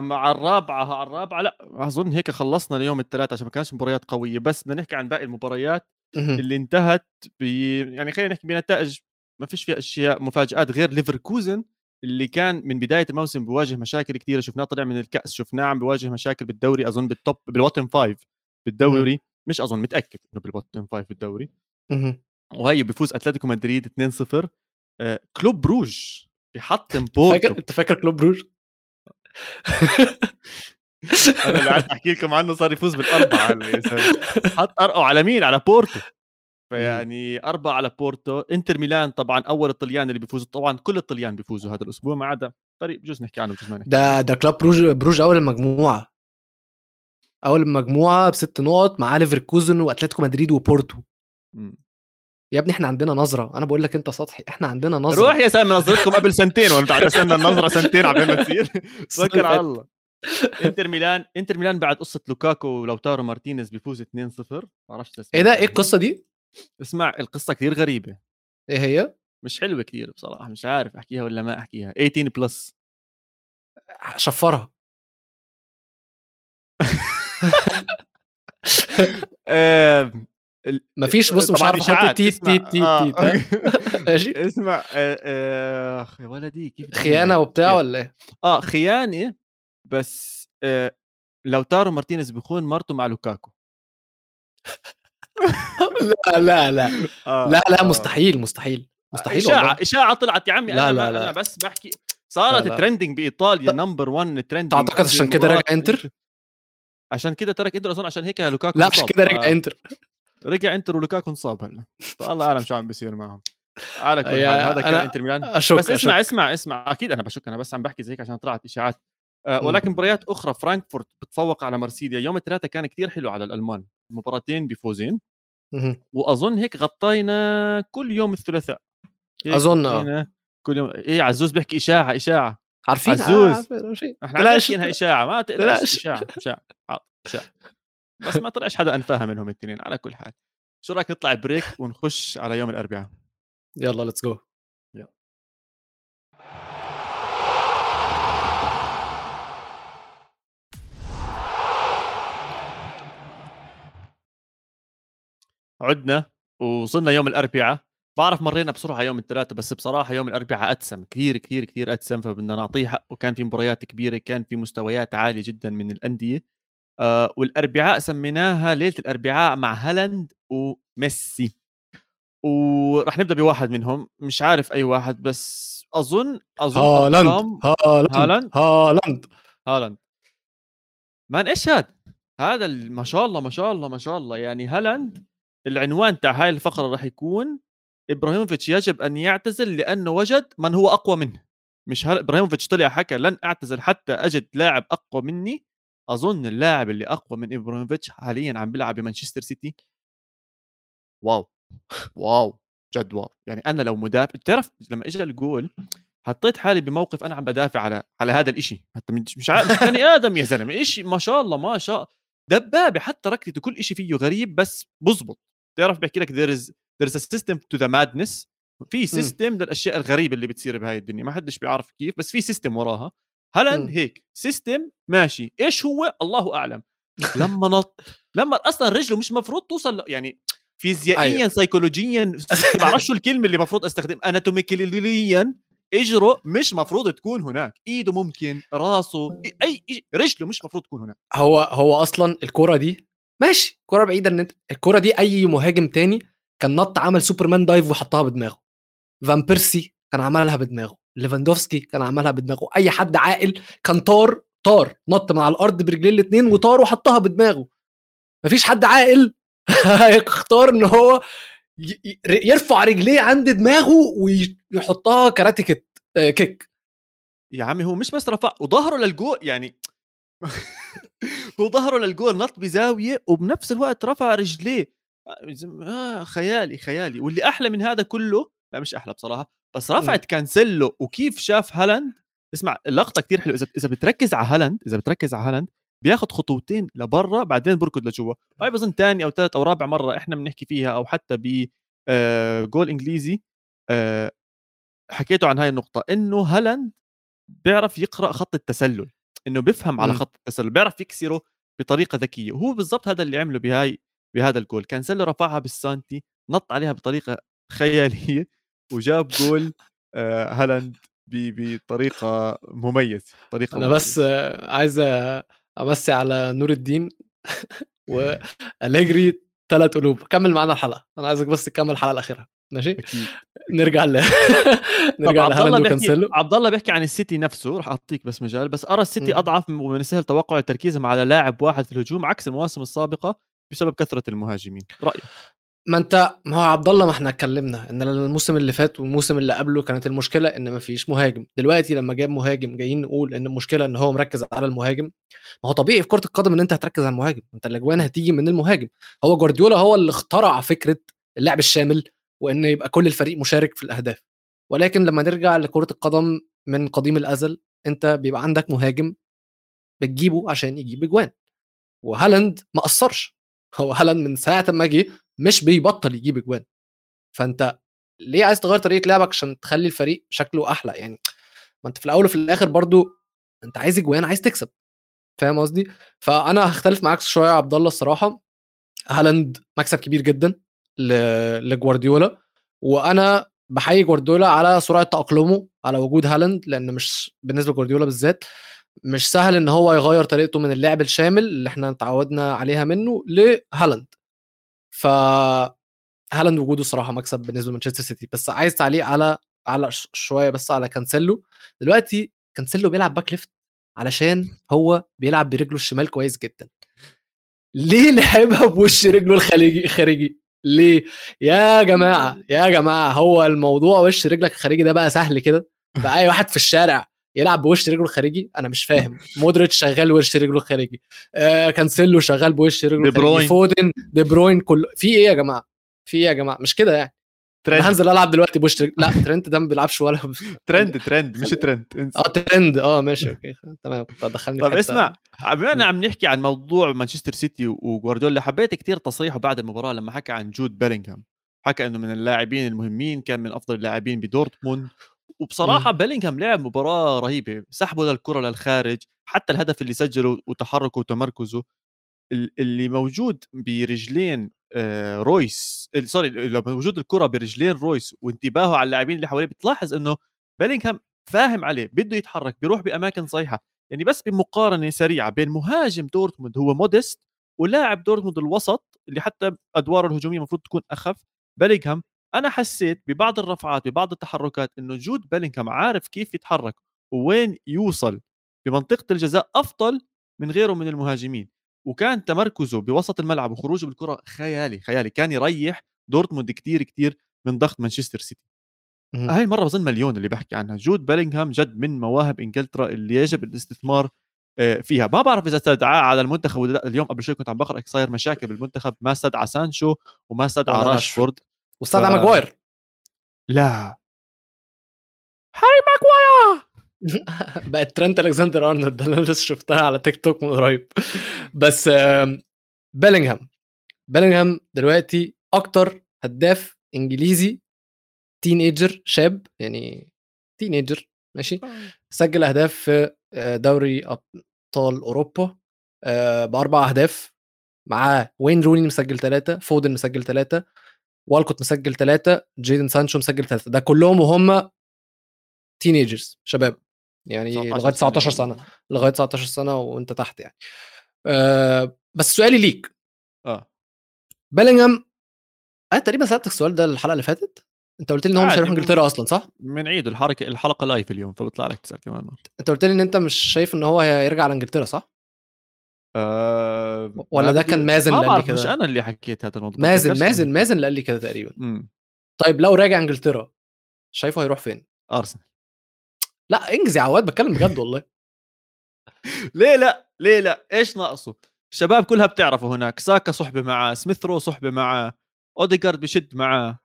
مع الرابعة على الرابعة لا أظن هيك خلصنا اليوم الثلاث عشان ما كانش مباريات قوية. بس بدنا نحكي عن باقي المباريات اللي انتهت ب يعني خلينا نحكي بنتائج ما فيش فيها أشياء مفاجآت غير ليفركوزن اللي كان من بداية الموسم بيواجه مشاكل كثيره شفناه طلع من الكأس شفناه عم بيواجه مشاكل بالدوري أظن بال top بال bottom five بالدوري. مش أظن متأكد إنه بال bottom five بالدوري. وهي بيفوز أتلتيكو مدريد 2-0 آه كلوب بروج بيحطم بورتو فاكر أنت فاكر كلوب بروج؟ أنا اللي قاعد أحكي لكم عنه صار يفوز بالأربعة حط ارقه على مين؟ على بورتو. فيعني أربعة على بورتو. إنتر ميلان طبعا أول الطليان اللي بيفوزوا. طبعا كل الطليان بيفوزوا هذا الأسبوع ما عدا فريق بجوز نحكي عنه بجوز ما نحكي ده ده كلاب بروج بروج أول المجموعة. أول المجموعة بست نقط مع ليفركوزن وأتلتيكو مدريد وبورتو. يا ابني إحنا عندنا نظرة أنا بقول لك أنت سطحي إحنا عندنا نظرة. روح يا سامي نظرتكم قبل سنتين وأنت عم تستنى النظرة سنتين عبين ما تصير توكل على الله. إنتر ميلان إنتر ميلان بعد قصة لوكاكو ولوتارو مارتينيز بيفوز 2-0 ما إيه ده؟ إيه القصة دي؟ اسمع القصة كثير غريبة. إيه هي؟ مش حلوة كثير بصراحة مش عارف أحكيها ولا ما أحكيها. 18 plus شفرها. ما فيش بص مش عارف أحط تيت تيت تيت آه. تيت ماشي اسمع آه، آه، يا ولدي كيف خيانة وبتاع ولا إيه؟ آه خيانة بس لوتارو مارتينيز بيخون مرته مع لوكاكو لا لا لا لا لا مستحيل مستحيل مستحيل إشاعة. إشاعة طلعت يا عمي لا أنا لا لا. أنا بس بحكي صارت trending بإيطاليا number 1 trending تعتقد عشان كده رجع إنتر؟ عشان كده ترك إنتر اظن عشان هيك لوكاكو لا عشان كده رجع إنتر. رجع إنتر ولوكاكو انصاب هلا. فالله أعلم شو عم بيصير معهم. على كل حال هذا كان إنتر ميلان. أشك بس اسمع أشك. اسمع اسمع. أكيد أنا بشك أنا بس عم بحكي زيك عشان طلعت إشاعات. أه ولكن مباريات أخرى فرانكفورت بتفوق على مرسيليا يوم الثلاثاء كان كثير حلو على الألمان. مباراتين بفوزين. وأظن هيك غطينا كل يوم الثلاثاء. أظن آه. كل يوم. إيه عزوز بيحكي إشاعة إشاعة. عارفين؟ عزوز. إحنا عارفين إشاعة ما تقلقش إشاعة إشاعة إشاعة بس ما طلعش حدا أنفاها منهم الاثنين على كل حال. شو رأيك نطلع break ونخش على يوم الأربعاء؟ يلا let's go عدنا وصلنا يوم الأربعاء. بعرف مرينا بسرعة يوم الثلاثاء بس بصراحة يوم الأربعاء awesome كثير كثير كثير awesome فبدنا نعطيه حق وكان في مباريات كبيرة كان في مستويات عالية جدا من الأندية. آه والأربعاء سميناها ليلة الأربعاء مع هالاند وميسي. وراح نبدأ بواحد منهم مش عارف أي واحد بس أظن أظن هالاند هالاند هالاند؟ هالاند. man إيش هذا؟ هذا ما شاء الله ما شاء الله ما شاء الله. يعني هالاند العنوان تاع هاي الفقرة راح يكون إبراهيموفيتش يجب أن يعتزل لأنه وجد من هو أقوى منه. مش هل... إبراهيموفيتش طلع حكى لن أعتزل حتى أجد لاعب أقوى مني؟ أظن اللاعب اللي أقوى من إبراهيموفيتش حاليا عم بيلعب بمانشستر سيتي. Wow. Wow. جد wow يعني أنا لو مدافع بتعرف لما اجى الجول حطيت حالي بموقف أنا عم بدافع على على هذا الإشي. حتى مش عارف بني آدم يا زلمة. إشي ما شاء الله ما شاء دبابة. حتى ركلته كل إشي فيه غريب بس بزبط. بتعرف بحكي لك there is there is a system to the madness. في system للأشياء الغريبة اللي بتصير بهاي الدنيا. ما حدش بيعرف كيف بس في system وراها. هالاند مم. هيك system ماشي. إيش هو؟ الله أعلم. لما نط لما أصلا رجله مش مفروض توصل ل- يعني فيزيائيا أيوة. سيكولوجيا ما بعرفش شو الكلمة اللي المفروض أستخدم. anatomically اجره مش مفروض تكون هناك ايده ممكن راسه اي رجله مش مفروض تكون هناك هو هو أصلا الكرة دي ماشي كرة بعيدة ان انت الكرة دي اي مهاجم تاني كان نط عمل Superman dive وحطها بدماغه. فان بيرسي كان عملها بدماغه. ليفاندوفسكي كان عملها بدماغه. أي حد عاقل كان طار طار. نط من على الأرض برجليه الاثنين وطار وحطها بدماغه. مفيش حد عاقل هيختار إن هو يرفع رجليه عند دماغه ويحطها كاراتي آه، كيك. يا عمي هو مش بس رفع وظهره للجول يعني هو ظهره للجول نط بزاوية وبنفس الوقت رفع رجليه. آه خيالي خيالي. واللي أحلى من هذا كله لا مش أحلى بصراحة بس رفعت كانسيلو وكيف شاف هالاند. اسمع اللقطة كتير حلوة. إذا إذا بتركز على هالاند إذا بتركز على هالاند بياخذ خطوتين لبرا بعدين بركض لجوا. هاي بظن ثاني أو ثالث أو رابع مرة إحنا بنحكي فيها أو حتى ب آه، جول إنجليزي آه، حكيتوا عن هاي النقطة إنه هالاند بيعرف يقرأ خط التسلل. إنه بيفهم على مم. خط التسلل بيعرف يكسره بطريقة ذكية. وهو بالضبط هذا اللي عمله بهاي بهذا الجول. كانسيلو رفعها بالسانتي نط عليها بطريقة خيالية وجاب جول آه، هالاند بطريقة مميزة طريقه أنا مميزة. بس آه، عايز أمسي على نور الدين واليجري ثلاث قلوب. كمل معانا الحلقة. أنا عايزك بس تكمل الحلقة الأخيرة. ماشي؟ أكيد. نرجع ل نرجع عبد الله بيحكي عبد الله بيحكي عن السيتي نفسه. رح أعطيك بس مجال. بس أرى السيتي. أضعف ومن السهل توقع تركيزهم على لاعب واحد في الهجوم عكس المواسم السابقة. بسبب كثرة المهاجمين. رأيك؟ ما انت ما هو عبد الله ما إحنا اتكلمنا ان الموسم اللي فات والموسم اللي قبله كانت المشكلة إن ما فيش مهاجم. دلوقتي لما جاب مهاجم جايين نقول إن المشكلة إن هو مركز على المهاجم ما هو طبيعي في كرة القدم إن أنت هتركز على المهاجم. أنت الأجوان هتيجي من المهاجم. هو جوارديولا هو اللي اخترع فكرة اللعب الشامل وإن يبقى كل الفريق مشارك في الأهداف. ولكن لما نرجع لكرة القدم من قديم الأزل أنت بيبقى عندك مهاجم بتجيبه عشان يجيب أجوان. وهالاند ما قصرش. هو هالاند من ساعة ما جه مش بيبطل يجيب اجوان فأنت ليه عايز تغير طريقة لعبك عشان تخلي الفريق شكله أحلى؟ يعني ما أنت في الأول وفي الآخر برضو أنت عايز اجوان عايز تكسب. فاهم قصدي؟ فأنا هختلف معاك شوية يا عبد الله الصراحة. هالاند مكسب كبير جدا لجوارديولا. وأنا بحيي جوارديولا على سرعة تأقلمه على وجود هالاند لأن مش بالنسبة لجوارديولا بالذات. مش سهل إن هو يغير طريقته من اللعب الشامل اللي إحنا اتعودنا عليها منه لهالاند ف هالاند وجوده صراحة مكسب بالنسبة لمانشستر سيتي. بس عايز تعليق على على شوية بس على كانسيلو. دلوقتي كانسيلو بيلعب back left علشان هو بيلعب برجله الشمال كويس جدا. ليه لعبها بوش رجله الخارجي؟ خارجي ليه؟ يا جماعة يا جماعة هو الموضوع وش رجلك الخارجي ده بقى سهل كده؟ بقى أي واحد في الشارع يلعب بوش رجله الخارجي؟ أنا مش فاهم. مودريتش شغال بوش رجله الخارجي. آه كانسيلو شغال بوش رجله الخارجي. فودن دي بروين كله في إيه يا جماعة؟ في إيه يا جماعة؟ مش كده يعني. أنا ترنت. هنزل ألعب دلوقتي بوش رجل لا ترنت ده ما بيلعبش ولا ترنت ترنت مش ترند. آه ترنت. آه ماشي okay تمام. كنت دخلني طب اسمع بما اننا عم نحكي عن موضوع مانشستر سيتي وجوارديولا حبيت كثير تصريحه بعد المباراة لما حكى عن جود بيلينغهام. حكى إنه من اللاعبين المهمين كان من أفضل اللاعبين بدورتموند. وبصراحة بيلينغهام لعب مباراة رهيبة سحبه للكره للخارج حتى الهدف اللي سجله وتحركه وتمركزه ال- اللي موجود برجلين آه، رويس sorry اللي موجود الكرة برجلين رويس وانتباهه على اللاعبين اللي حواليه بتلاحظ إنه بيلينغهام فاهم عليه بده يتحرك بيروح بأماكن صحيحة يعني بس بمقارنة سريعة بين مهاجم دورتموند هو موديست ولاعب دورتموند الوسط اللي حتى أدواره الهجومية المفروض تكون أخف بيلينغهام أنا حسيت ببعض الرفعات ببعض التحركات إنه جود بيلينغهام عارف كيف يتحرك ووين يوصل بمنطقة الجزاء أفضل من غيره من المهاجمين وكان تمركزه بوسط الملعب وخروجه بالكرة خيالي خيالي. كان يريح دورتموند كتير كتير من ضغط مانشستر سيتي. هاي المرة بظن مليون اللي بحكي عنها. جود بيلينغهام جد من مواهب إنجلترا اللي يجب الاستثمار آه، فيها. ما بعرف إذا استدعاه على المنتخب ولا لأ. اليوم قبل شوي كنت عم بقرأ صاير مشاكل بالمنتخب. ما استدعى سانشو وما استدعى راشفورد. واستدعى ف... ماجواير. لا. هاري ماجواير! بقت ترنت الكسندر ارنولد أنا لسه شفتها على تيك توك من قريب. بس بيلينغهام بيلينغهام دلوقتي أكتر هداف إنجليزي teenager شاب يعني teenager ماشي؟ آه. سجل أهداف في آه، دوري أبطال أوروبا آه، بأربع أهداف. معاه واين روني مسجل ثلاثة فودن مسجل ثلاثة والكوت مسجل ثلاثة جيدن سانشو مسجل ثلاثة ده كلهم وهم teenagers شباب. يعني لغاية 19 سنة. لغاية 19 سنة وانت تحت يعني. أه بس سؤالي ليك. آه. بيلينغهام أنا تقريبا سألتك السؤال ده الحلقة اللي فاتت. أنت قلت لي إن هو مش هيروح إنجلترا أصلا صح؟ من عيد الحركة الحلقة live اليوم فبطلع لك تسأل كمان أنت قلت لي إن أنت مش شايف إن هو هيرجع لانجلترا صح؟ أه ولا ده كان مازن اللي قال لي كده؟ مش أنا اللي حكيت هذا الموضوع مازن مازن مازن اللي قال لي كده تقريبا. مم. طيب لو راجع انجلترا شايفه هيروح فين؟ أرسنال. لا انجز يا عواد بتكلم بجد والله. ليه لا؟ ليه لا؟ إيش ناقصه؟ الشباب كلها بتعرفه هناك. ساكا صحبة معه سميث رو صحبة معه اوديجارد بشد معه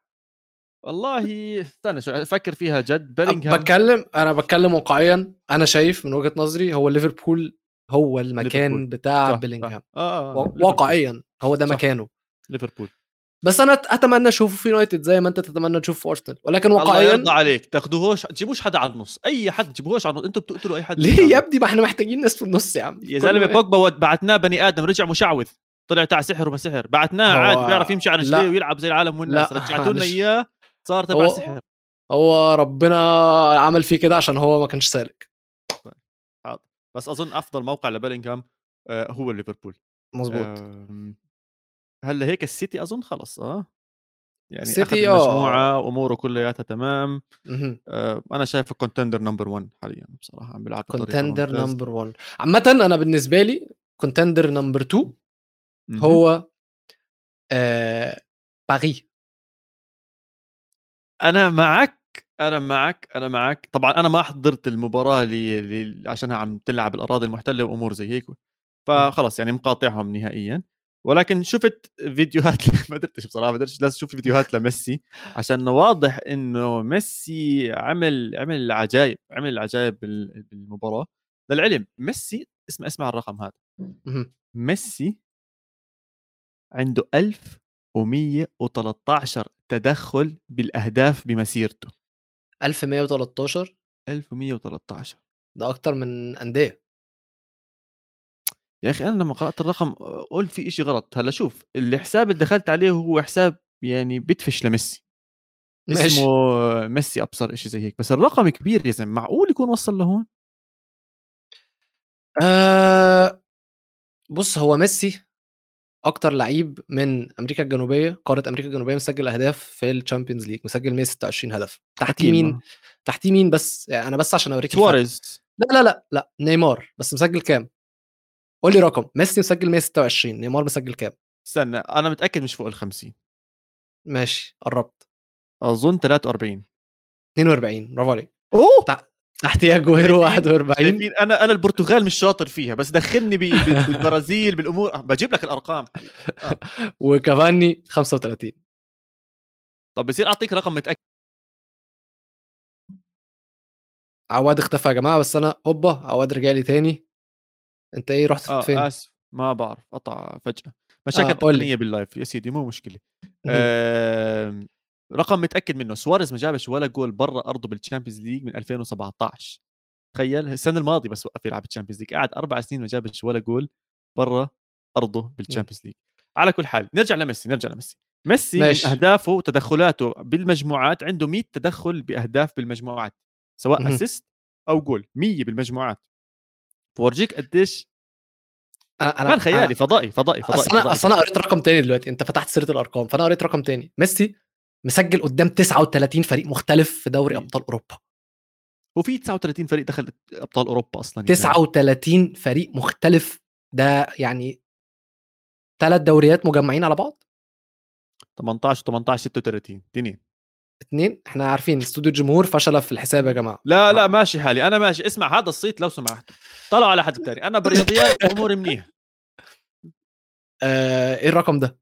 والله استنى شوي أفكر فيها جد. بيلينغهام. بتكلم أنا بتكلم واقعيا. أنا شايف من وجهة نظري هو ليفربول هو المكان ليفربول. بتاع بيلينغهام آه, آه. واقعيا هو ده صح. مكانه. ليفربول. بس أنا أتمنى اشوفه في يونايتد زي ما أنت تتمنى تشوفه في أرسنال. ولكن واقعيا الله يرضى عليك. تاخذوهوش تجيبوش حدا على النص. أي حد تجيبوهوش على النص. أنتم بتقتلوا أي حد ليه يا ابني؟ ما إحنا محتاجين ناس في النص يا عم. يا زلمة بوجبا بعثناه بني آدم رجع مشعوذ. طلع تاع سحر وما سحر. بعثناه عادي بيعرف يمشي على رجليه ويلعب زي العالم والناس. رجعتوا لنا إياه صار تبع سحر. هو ربنا عمل فيه كده عشان هو ما كانش سالك. بس أظن أفضل موقع لبيلينغهام آه، هو ليفربول. مظبوط هلا هيك السيتي أظن؟ خلص آه. يعني السيتي مجموعه أموره كلياتها تمام. آه أنا شايفه contender number 1 حاليا بصراحة عم بيلعب contender number 1 عامه أنا بالنسبة لي contender number 2 هو آه باري أنا معك أنا معك أنا معك. طبعا أنا ما حضرت المباراة اللي, اللي عشانها عم تلعب الأراضي المحتلة وأمور زي هيك فخلص يعني مقاطعهم نهائيا. ولكن شفت فيديوهات ما قدرتش بصراحة ما قدرتش لازم أشوف فيديوهات لميسي عشان واضح إنه ميسي عمل عمل العجائب عمل العجائب بالمباراة. للعلم ميسي اسمع اسمع الرقم هذا. ميسي عنده 1113 تدخل بالأهداف بمسيرته. 1113 1113 ده أكتر من أندية. يا أخي أنا لما قرأت الرقم قلت في إشي غلط. هلا شوف الحساب اللي دخلت عليه هو حساب يعني بدفش لميسي. ماشي. اسمه ميسي أبصر إشي زي هيك. بس الرقم كبير يا زلمة. معقول يكون وصل لهون؟ آه بص هو ميسي أكتر لعيب من أمريكا الجنوبية قارة أمريكا الجنوبية مسجل أهداف في ال Champions League مسجل 126 هدف. تحتيه مين؟ تحتيه مين بس؟ يعني أنا بس عشان أوريك سواريز. لا لا لا لا نيمار. بس مسجل كام؟ قول لي رقم. ميسي مسجل 126 نيمار مسجل كام؟ استنى أنا متأكد مش فوق ال 50 ماشي قربت. أظن 43 42 برافو عليك. أوه! تحت اجويرو 41 أنا أنا البرتغال مش شاطر فيها بس دخلني بالبرازيل بالأمور بجيب لك الأرقام. آه. وكافاني 35 طب بصير أعطيك رقم متأكد. عواد اختفى يا جماعة بس أنا هوبا عواد رجع لي تاني. أنت إيه رحت آه فين؟ آسف ما بعرف قطع فجأة. مشاكل آه تقنية بال live يا سيدي مو مشكلة. آه رقم متأكد منه سواريز ما جابش ولا جول برا أرضه بال Champions League من 2017 تخيل السنة الماضية بس وقف يلعب ال Champions League قعد أربع سنين ما جابش ولا جول برا أرضه بال Champions League على كل حال نرجع لميسي نرجع لميسي. ميسي ماشي. من أهدافه وتدخلاته بالمجموعات عنده 100 تدخل بأهداف بالمجموعات سواء assist أو جول 100 بالمجموعات. بورجيك قديش؟ أنا كان خيالي فضائي فضائي فضائي أصل أنا أصل أنا قريت رقم تاني دلوقتي أنت فتحت سيرة الأرقام فأنا قريت رقم تاني. ميسي مسجل قدام 39 فريق مختلف في دوري مم. أبطال أوروبا. وفي 39 فريق دخل أبطال أوروبا أصلا يعني. 39 فريق مختلف. ده يعني ثلاث دوريات مجمعين على بعض؟ 18 18 36 اثنين اثنين إحنا عارفين استوديو الجمهور فشل في الحساب يا جماعة. لا لا ماشي حالي. أنا ماشي. اسمع هذا ال stat لو سمحت. طلعوا على حد تاني. أنا بالرياضيات اموري منيح آه إيه الرقم ده؟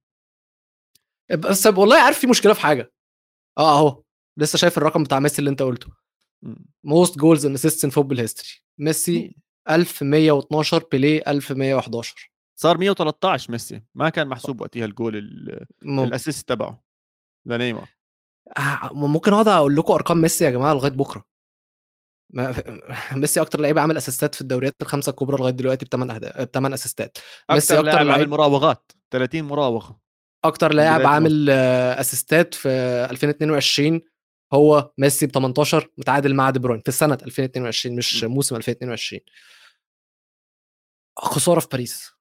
بس والله عارف في مشكلة في حاجة. آه أهو لسه شايف الرقم بتاع ميسي اللي أنت قلته. most goals and assists in football history ميسي 1112 بيليه 1111 صار 113 ميسي. ما كان محسوب وقتها الجول ال assist تبعه لنيمار. آه، ممكن أقعد أقول لكم أرقام ميسي يا جماعة لغاية بكرة. ما ميسي أكتر لعيب عمل assist ات في الدوريات الخمسة الكبرى لغاية دلوقتي بثمان أهداف بثمان assist ات ميسي أكتر لعيب مراوغات 30 مراوغة. أكتر لاعب عامل assist ات في 2022 هو ميسي ب 18 متعادل مع دي بروين في سنة 2022 مش م. موسم 2022 خسارة في باريس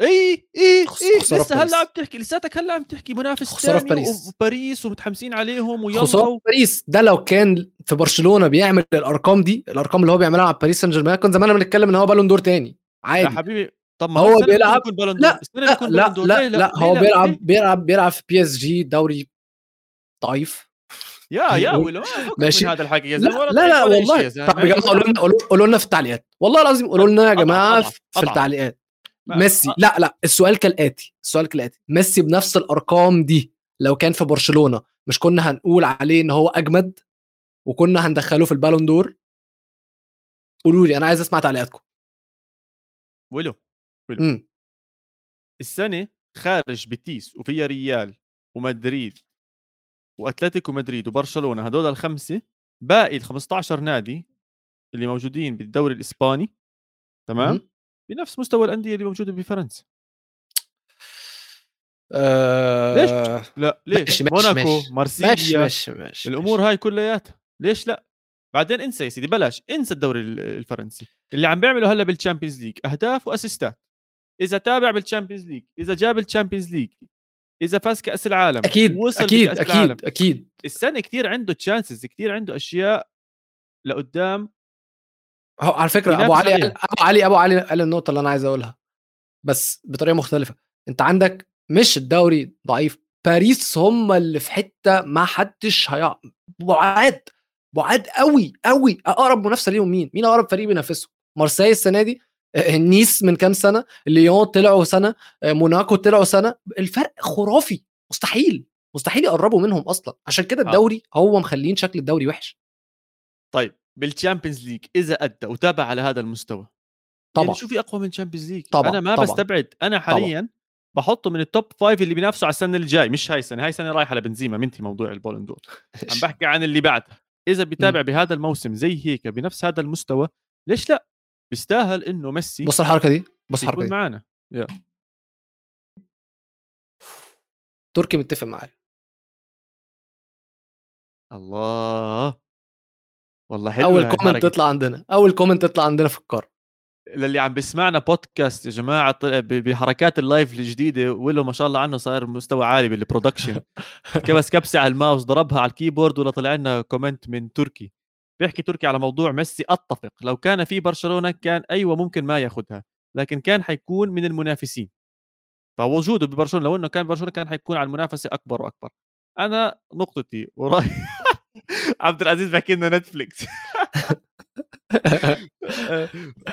اي اي اي لسه. هلا عم تحكي لساتك هلا عم تحكي منافس خسارة في باريس. وباريس ومتحمسين عليهم ويلا خسارة و... في باريس ده لو كان في برشلونة بيعمل الأرقام دي الأرقام اللي هو بيعملها مع باريس سان جيرمان كان زماننا بنتكلم إن هو Ballon d'Or تاني يا عادي حبيبي طب ما هو بيلعب-. لا لا لا. لا, لا ليه هو؟ بيلعب بيلعب بيلعب في PSG دوري ضعيف يا يا ولو فكك ماشي. هذا الحكي يا لا لا, لا والله. طب قولوا لنا قولوا- لنا في التعليقات والله العظيم قولوا لنا يا جماعة في. التعليقات ميسي لا لا السؤال كالاتي السؤال كالاتي ميسي بنفس الأرقام دي لو كان في برشلونة مش كنا هنقول عليه إن هو أجمد وكنا هندخله في البالون دور قولوا لي أنا عايز أسمع تعليقاتكم ولو إمم. السنة خارج بيتيس وفيا ريال ومدريد وأتلتيكو مدريد وبرشلونة هدول الخمسة باقي ال 15 نادي اللي موجودين بالدوري الإسباني تمام. بنفس مستوى الأندية اللي موجودة بفرنسا. آه... ليش؟ لا ليش موناكو ماشي مارسيليا ماشي ماشي ماشي. الأمور هاي كلياتها. ليش لا؟ بعدين انسى يا سيدي بلاش انسى الدوري ال- الفرنسي. اللي عم بيعمله هلأ بال Champions League أهداف و assist ات. إذا تابع بال Champions League إذا جاب ال Champions League إذا فاز كأس العالم أكيد وصل أكيد بكأس العالم. أكيد. أكيد السنة كثير عنده chances كثير عنده أشياء لقدام. هو على فكرة أبو علي أبو علي أبو علي قال النقطة اللي أنا عايز أقولها بس بطريقة مختلفة. أنت عندك مش الدوري ضعيف باريس هم اللي في حتة ما حدش هيع بعاد بعاد قوي قوي. أقرب منافسة ليهم مين؟ مين أقرب فريق بينافسهم؟ مارسيليا السنة دي نيس من كام سنة ليون طلعوا سنة آه، موناكو طلعوا سنة. الفرق خرافي مستحيل مستحيل يقربوا منهم أصلا. عشان كده آه. الدوري هو مخلين شكل الدوري وحش. طيب بال Champions League إذا أدى وتابع على هذا المستوى طبعا يعني شو في أقوى من Champions League طبعاً، أنا ما طبعاً. بستبعد. أنا حاليا بحطه من ال top five اللي بينافسوا على السنة الجاي. مش هاي السنة. هاي السنة رايحة لبنزيما منتهي موضوع ال Ballon d'Or. عم بحكي عن اللي بعدها إذا بيتابع بهذا الموسم زي هيك بنفس هذا المستوى ليش لا؟ بيستاهل إنه ميسي بص الحركة دي؟ بص الحركة دي. معنا تركي متفق معايا. الله. والله حلو أول comment. تطلع عندنا. أول comment تطلع عندنا في القاره للي عم بيسمعنا بودكاست يا جماعة بحركات ال live الجديدة ولو ما شاء الله عنه صار مستوى عالي بال production كبس كبسة على الماوس ضربها على ال keyboard ولا طلع لنا comment من تركي. بيحكي تركي على موضوع ميسي أتفق. لو كان في برشلونة كان أيوه ممكن ما ياخذها لكن كان حيكون من المنافسين. فوجوده ببرشلونة لو إنه كان برشلونة كان حيكون على المنافسة أكبر وأكبر. أنا نقطتي وراي عبد العزيز بحكي لنا Netflix.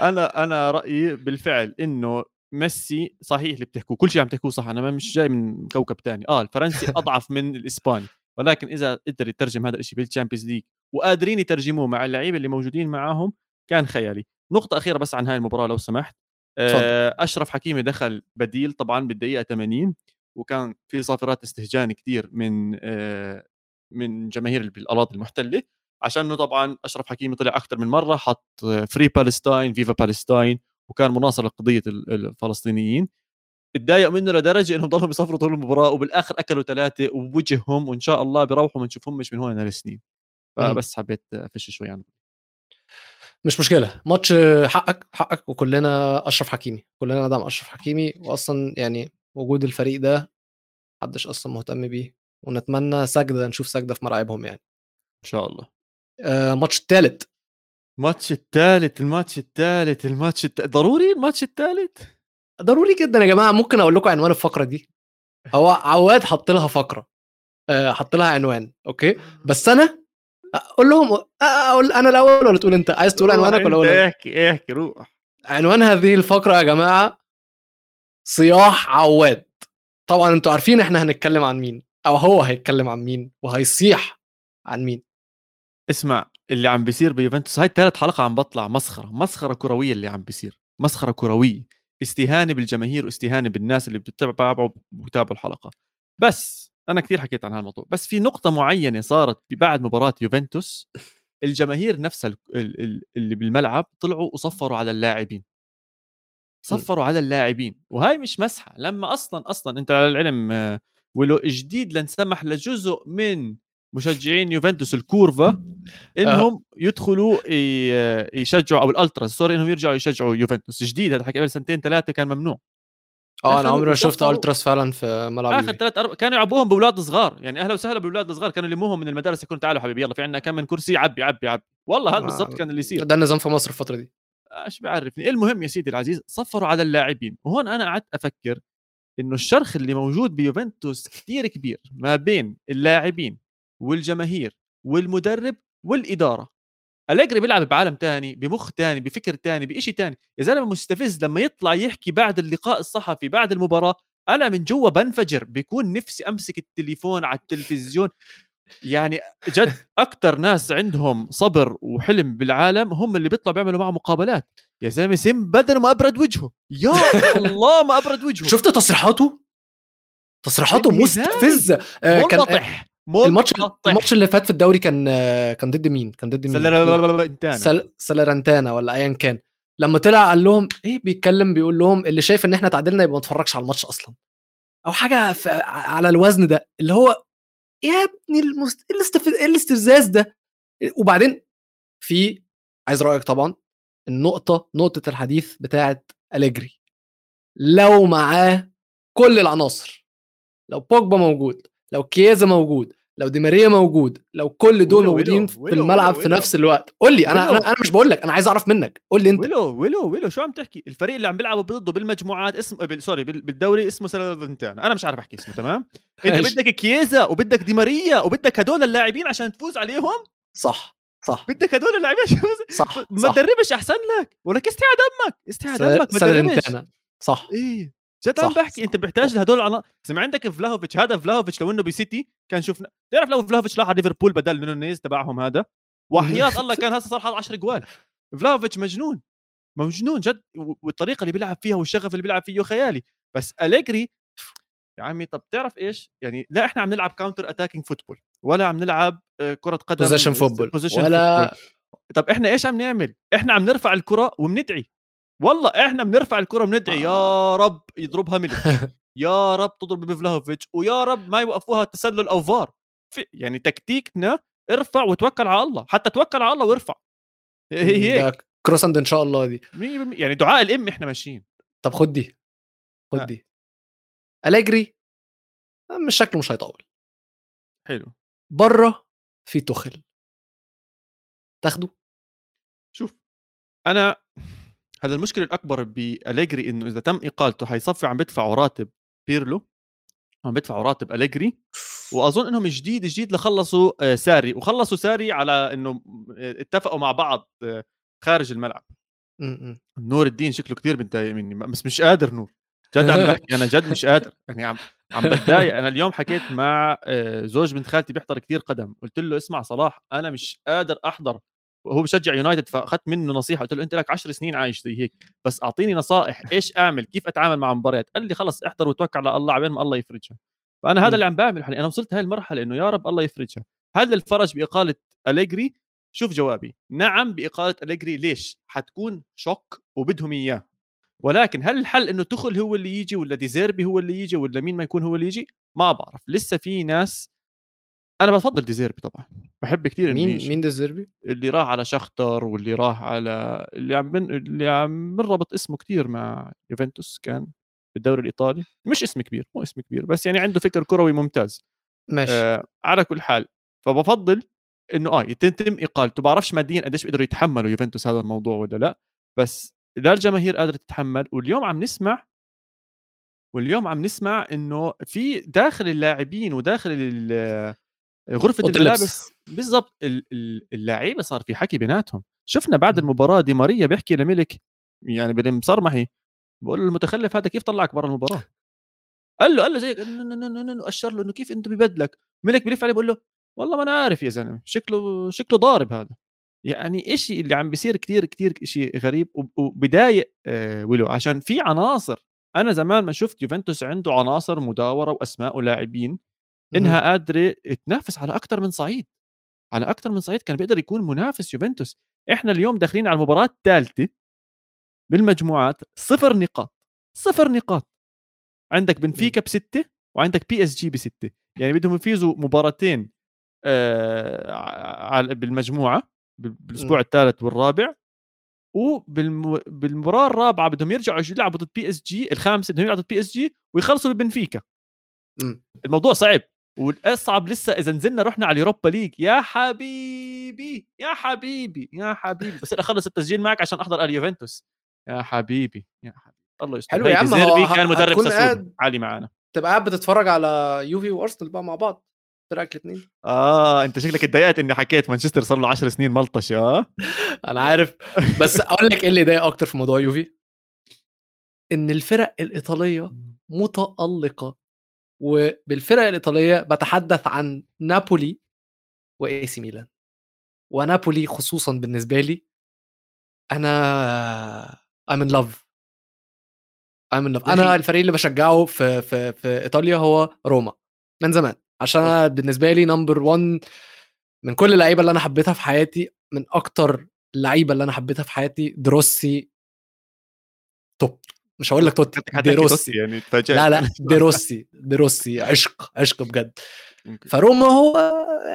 أنا أنا رأيي بالفعل إنه ميسي صحيح اللي بتحكوه كل شيء عم تحكوه صح أنا ما مش جاي من كوكب تاني. آه الفرنسي أضعف من الإسباني ولكن إذا قدر يترجم هذا الشيء بال Champions League وقادرين يترجموه مع اللعيبة اللي موجودين معاهم كان خيالي. نقطة أخيرة بس عن هاي المباراة لو سمحت. آه، أشرف حكيمي دخل بديل طبعا بالدقيقة 80 وكان في صافرات استهجان كثير من آه، من جماهير الاراضي المحتلة. عشان إنه طبعا أشرف حكيمي طلع أكثر من مرة حط free Palestine viva Palestine وكان مناصر لقضية ال- الفلسطينيين. تضايق منه لدرجة إنهم ضلهم يصفروا طول المباراة وبالآخر أكلوا ثلاثة وبوجههم وإن شاء الله بيروحوا بنشوفهم مش من هون لسنين. فبس حبيت أفش شوي عنه. مش مشكلة. ماتش حقك حقك وكلنا أشرف حكيمي. كلنا ندعم أشرف حكيمي واصلا يعني وجود الفريق ده محدش أصلا مهتم بيه. ونتمنى سجدة نشوف سجدة في ملاعبهم يعني. إن شاء الله. آه ماتش الثالث الماتش الثالث الماتش الثالث الماتش الت... ضروري الماتش الثالث ضروري جدا يا جماعة. ممكن أقول لكم عنوان الفقرة دي. هو عواد حط لها فقرة. آه، حط لها عنوان أوكي؟ بس أنا أقول لهم أقول أنا الأول ولا تقول أنت؟ عايز تقول عنوانك ولا أقول؟ احكي احكي روح. عنوان هذه الفقرة يا جماعة صياح عواد. طبعا أنتوا عارفين إحنا هنتكلم عن مين أو هو هيتكلم عن مين وهيصيح عن مين. اسمع اللي عم بيصير بيوفنتوس هاي ثالث حلقة عم بطلع مسخرة مسخرة كروية اللي عم بيصير مسخرة كروية. استهانة بالجماهير واستهانة بالناس اللي بتتابعوا وبتابعوا الحلقة. بس أنا كثير حكيت عن هالموضوع. بس في نقطة معينة صارت بعد مباراة يوفنتوس الجماهير نفسها اللي بالملعب طلعوا وصفروا على اللاعبين. صفروا على اللاعبين. وهاي مش مزحة. لما أصلا أصلا أنت على العلم آه، ولو جديد انسمح لجزء من مشجعين يوفنتوس ال curva آه. إنهم يدخلوا يشجعوا أو الالتراس sorry إنهم يرجعوا يشجعوا يوفنتوس. جديد هذا حكي قبل سنتين ثلاثة كان ممنوع. آه أنا عمري ما شفت ألتراس فعلا في ملعب آخر ثلاث أربع كانوا يلعبوهم باولاد صغار. يعني أهلا وسهلا باولاد صغار. كانوا يلموهم من المدارس يكونوا تعالوا حبيبي يلا في عندنا كم من كرسي عبي عبي عبي. والله هذا بالضبط كان اللي يصير. ده النظام في مصر الفترة دي. إيش بعرفني؟ المهم يا سيدي العزيز صفروا على اللاعبين. وهون أنا قعدت أفكر إنه الشرخ اللي موجود بيوفنتوس كثير كبير ما بين اللاعبين والجماهير والمدرب والإدارة. أليجري بيلعب بعالم تاني بمخ تاني بفكر تاني بشيء تاني؟ يا زلمة مستفز لما يطلع يحكي بعد اللقاء الصحفي بعد المباراة أنا من جوا بنفجر بيكون نفسي أمسك التليفون على التلفزيون. يعني جد أكثر ناس عندهم صبر وحلم بالعالم هم اللي بيطلعوا بيعملوا معه مقابلات. يا زلمة سم بدل ما أبرد وجهه. يا الله ما أبرد وجهه. شفت تصريحاته؟ تصريحاته مستفزة. آه كان الماتش الماتش اللي فات في الدوري كان كان ضد مين؟ كان ضد مين؟ سلرنتانا سلرنتانا ولا ايا كان. لما طلع قال لهم إيه بيتكلم بيقول لهم اللي شايف إن إحنا تعادلنا يبقى ما اتفرجش على الماتش أصلا. أو حاجة على الوزن ده اللي هو يا ابني المست... الاستف... الاستفزاز ده؟ وبعدين في عايز رأيك طبعا النقطة نقطة الحديث بتاعت أليجري. لو معاه كل العناصر لو بوجبا موجود لو كيازا موجود لو دي ماريا موجود لو كل دول موجودين في الملعب في نفس الوقت. قول لي أنا أنا أنا مش بقول لك أنا عايز أعرف منك. قول لي أنت. ويلو ويلو ويلو شو عم تحكي؟ الفريق اللي عم بيلعبوا ضده بالمجموعات اسمه sorry بالدوري اسمه سلفنتان أنا مش عارف أحكي اسمه تمام؟ انت بدك كييزا وبدك دي ماريا وبدك هدول اللاعبين عشان تفوز عليهم صح صح. بدك هدول اللاعبين عشان تفوز؟ صح ما تدربش أحسن لك. ولك استعى دمك استعى دمك ما تدربش. صح. إيه. جد عم بحكي أنت بتحتاج لهدول العناصر اذا عندك فلاهوفيتش هذا فلاهوفيتش لو إنه بسيتي كان شفنا تعرف لو فلاهوفيتش راح على ليفربول بدل من نونيز تبعهم هذا؟ وحياة الله كان هسه صار حاط 10 جوال. فلاهوفيتش مجنون مجنون جد والطريقة اللي بيلعب فيها والشغف اللي بيلعب فيه خيالي. بس أليجري يا عمي طب تعرف إيش؟ يعني لا إحنا عم نلعب counter attacking football ولا عم نلعب آه، كرة قدم possession football ولا football. طب إحنا إيش عم نعمل؟ إحنا عم نرفع الكرة وبندعي والله إحنا بنرفع الكرة بندعي يا آه. رب يضربها ميليك يا رب تضرب بفلاهوفيتش ويا رب ما يوقفوها تسلل أو فار. يعني تكتيكنا ارفع وتوكل على الله حتى توكل على الله وارفع. هي هيك. كروسند إن شاء الله دي. يعني دعاء الأم إحنا ماشيين. طب خد دي خد دي. أليجري مش شكله مش هيطول. حلو. بره في تخل تاخده؟ شوف أنا هذا المشكلة الأكبر باليجري إنه إذا تم اقالته حيصفي عم بدفعوا راتب بيرلو عم بدفعوا راتب اليجري وأظن إنهم جديد جديد لخلصوا آه، ساري وخلصوا ساري على إنه آه، اتفقوا مع بعض آه، خارج الملعب. نور الدين شكله كثير متضايق مني بس مش قادر نور. جد عم بحكي أنا جد مش قادر. يعني عم عم بتضايق. أنا اليوم حكيت مع زوج بنت خالتي بيحضر كثير قدم. قلت له اسمع صلاح أنا مش قادر أحضر وهو بشجع يونايتد فأخذت منه نصيحة قلت له أنت لك 10 سنين عايش زي هيك بس أعطيني نصائح إيش أعمل؟ كيف أتعامل مع مباريات؟ قال لي خلص احضر وتوكل على الله عبين ما الله يفرجها. فأنا هذا اللي عم بعمله يعني أنا وصلت هاي المرحلة إنه يا رب الله يفرجها. هل الفرج بإقالة أليجري شوف جوابي. نعم بإقالة أليجري ليش؟ حتكون shock وبدهم إياه. ولكن هل الحل إنه توخل هو اللي يجي ولا ديزيربي هو اللي يجي ولا مين ما يكون هو اللي يجي؟ ما بعرف. لسه في ناس أنا بفضل ديزيربي طبعا. بحب كثير مين مين ديزيربي اللي راح على شختر واللي راح على اللي عم بن... اللي عم بنربط اسمه كثير مع يوفنتوس كان بالدوري الإيطالي. مش اسم كبير مو اسم كبير بس يعني عنده فكر كروي ممتاز. ماشي. آه على كل حال فبفضل إنه آه يتم اقالته بعرفش ماديا قديش بيقدروا يتحملوا يوفنتوس هذا الموضوع ولا لأ بس لا الجماهير قادرة تتحمل. واليوم عم نسمع واليوم عم نسمع إنه في داخل اللاعبين وداخل غرفة الملابس بالضبط. اللعيبة صار في حكي بيناتهم. شفنا بعد المباراة دي ماريا بيحكي لملك يعني بالمصرمحي بقول له المتخلف هذا كيف طلعك برا المباراة؟ قال له قال له زيك أشر له إنه كيف أنت ببدلك؟ ملك بيلف عليه بقول له والله ما أنا عارف يا زلمة شكله شكله ضارب هذا. يعني شيء اللي عم بيصير كثير كثير شيء غريب وبدايق آه ولو عشان في عناصر. أنا زمان ما شفت يوفنتوس عنده عناصر مداورة وأسماء ولاعبين. إنها قادرة تنافس على أكثر من صعيد. على أكثر من صعيد كان بيقدر يكون منافس يوفنتوس. إحنا اليوم داخلين على المباراة الثالثة بالمجموعات صفر نقاط صفر نقاط. عندك بنفيكا بستة وعندك بي إس جي بستة. يعني بدهم يفوزوا مباراتين آه بالمجموعة بالأسبوع الثالث والرابع. وبالمباراه الرابعة بدهم يرجعوا يلعبوا ضد بي إس جي الخامسة بدهم يلعبوا ضد بي إس جي ويخلصوا ببنفيكا. الموضوع صعب. والأصعب لسه إذا نزلنا رحنا على ال Europa League. يا حبيبي يا حبيبي يا حبيبي. بس أخلص التسجيل معك عشان أحضر اليوفنتوس يا حبيبي يا حبيبي. الله يستر. حلو يا عم هو كان مدرب ساسولو. عالي معانا. تبقى قاعد بتتفرج على يوفي وأرسنال بقى مع بعض. فرقك الاثنين آه أنت شكلك اتضايقت إني حكيت مانشستر صار له 10 سنين ملطش آه؟ أنا عارف. بس أقول لك إيه اللي ضايق أكتر في موضوع يوفي؟ إن الفرق الإيطالية متألقة. وبالفرق الإيطالية بتحدث عن نابولي واي سي ميلان. ونابولي خصوصا بالنسبة لي أنا I'm in love. I'm in love. أنا الفريق اللي بشجعه في في في إيطاليا هو روما من زمان. عشان أنا بالنسبة لي number 1 من كل اللعيبة اللي أنا حبيتها في حياتي من أكتر اللعيبة اللي أنا حبيتها في حياتي ديروسي top مش هقول لك توتي ديروسي يعني لا لا ديروسي ديروسي عشق عشق بجد. فروما هو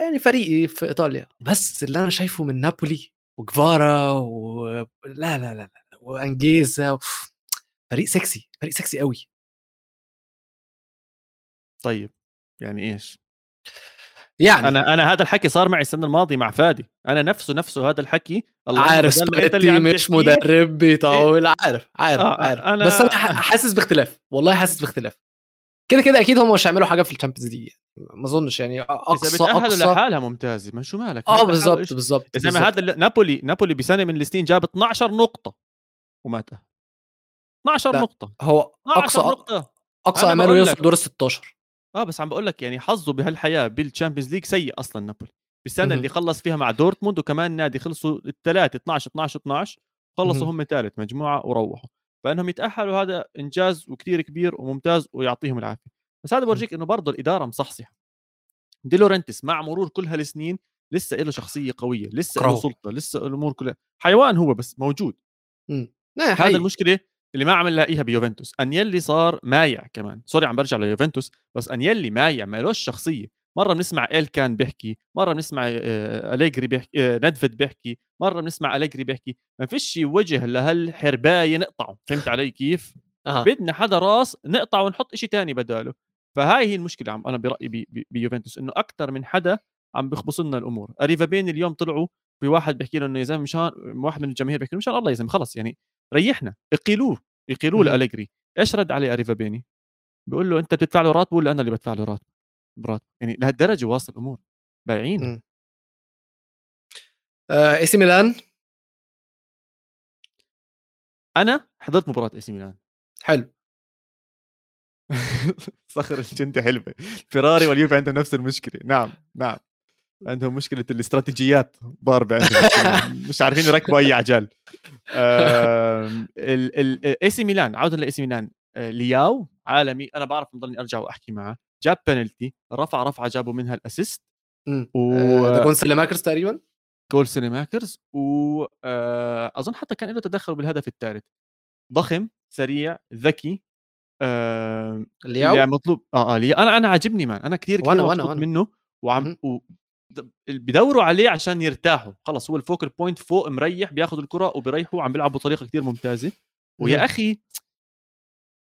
يعني فريقي في إيطاليا. بس اللي أنا شايفه من نابولي وجفارا و لا لا لا, لا. وانجيزا و... فريق سكسي فريق سكسي قوي. طيب يعني إيش؟ يعني. أنا أنا هذا الحكي صار معي السنة الماضية مع فادي. أنا نفسه نفسه هذا الحكي الله عارف اللي مش مدرب بيطول. إيه؟ عارف عارف آه عارف. أنا... بس أنا حاسس باختلاف. والله حاسس باختلاف. كده كده أكيد هم مش هيعملوا حاجة في ال Champions دي ما أظنش يعني. اقصى إذا اقصى لحالها ممتازة. ما شو مالك؟ آه بالظبط بالظبط زي ما هذا نابولي نابولي بسنة من السنين جاب 12 نقطة وما تأهل. 12 نقطة. هو اقصى نقطة. أقصى اماله يوصل دور ال 16 آه بس عم بقول لك يعني حظه بهالحياة بال Champions League سيء أصلا نابولي. بالسنة اللي خلص فيها مع دورتموند وكمان نادي خلصوا الثلاثه 12 12 12 خلصوا هم ثالث مجموعة وروحوا. فإنهم يتأهلوا هذا إنجاز وكثير كبير وممتاز ويعطيهم العافية. بس هذا بورجيك إنه برضه الإدارة مصحصحة. دي لورنتس مع مرور كل هالسنين لسه له شخصية قوية لسه له سلطة لسه الأمور كلها. حيوان هو بس موجود. هذا المشكلة اللي ما عم نلاقيها بيوفنتوس. أنيلي صار مايع كمان. sorry عم برجع ليوفنتوس بس أنيلي مايع ما لوش شخصية. مرة بنسمع ال كان بيحكي مرة بنسمع آه، أليجري بيحكي آه، ندفيد بيحكي مرة بنسمع أليجري بيحكي. ما فيش وجه لهالحرباية نقطعه. فهمت علي كيف؟ أه. بدنا حدا راس نقطع ونحط شيء تاني بداله. فهاي هي المشكلة عم أنا برأيي بي بي بيوفنتوس إنه أكثر من حدا عم بيخبص لنا الأمور. أريفابيني اليوم طلعوا في واحد بيحكي له إنه يا زلمة مشان واحد من الجماهير بيحكي له مشان الله يا زلمة خلص يعني. ريحنا اقيلوه يقيلوه لأليجري إيش رد عليه أريفابيني بيقول له أنت بتدفع له راتبه ولا أنا اللي بدفع له راتب براتب يعني لهالدرجة واصل الأمور. بايعين آه إي سي ميلان؟ أنا حضرت مباراة إي سي ميلان. حلو. صخر الجندي حلوة فيراري واليوفي عندهم نفس المشكلة. نعم نعم. عندهم مشكلة الاستراتيجيات ضاربة عندهم مش عارفين يركبوا أي عجل. الاي سي ميلان عودة لاي سي ميلان لياو عالمي. أنا بعرف بضلني أرجع وأحكي معه. جاب بنالتي رفع رفعه جابوا منها ال assist. و آه، جول سليماكرز تقريبا؟ جول سليماكرز واظن آه، حتى كان له تدخل بالهدف الثالث. ضخم سريع ذكي. آه لياو؟ مطلوب. آه آه لياو. أنا أنا عاجبني man. أنا كثير كثير مبسوط منه. وعم و... بدوروا عليه عشان يرتاحوا. خلص هو ال focal point فوق مريح بياخذ الكرة وبيريحوا عم بيلعبوا بطريقة كثير ممتازة. ويا أخي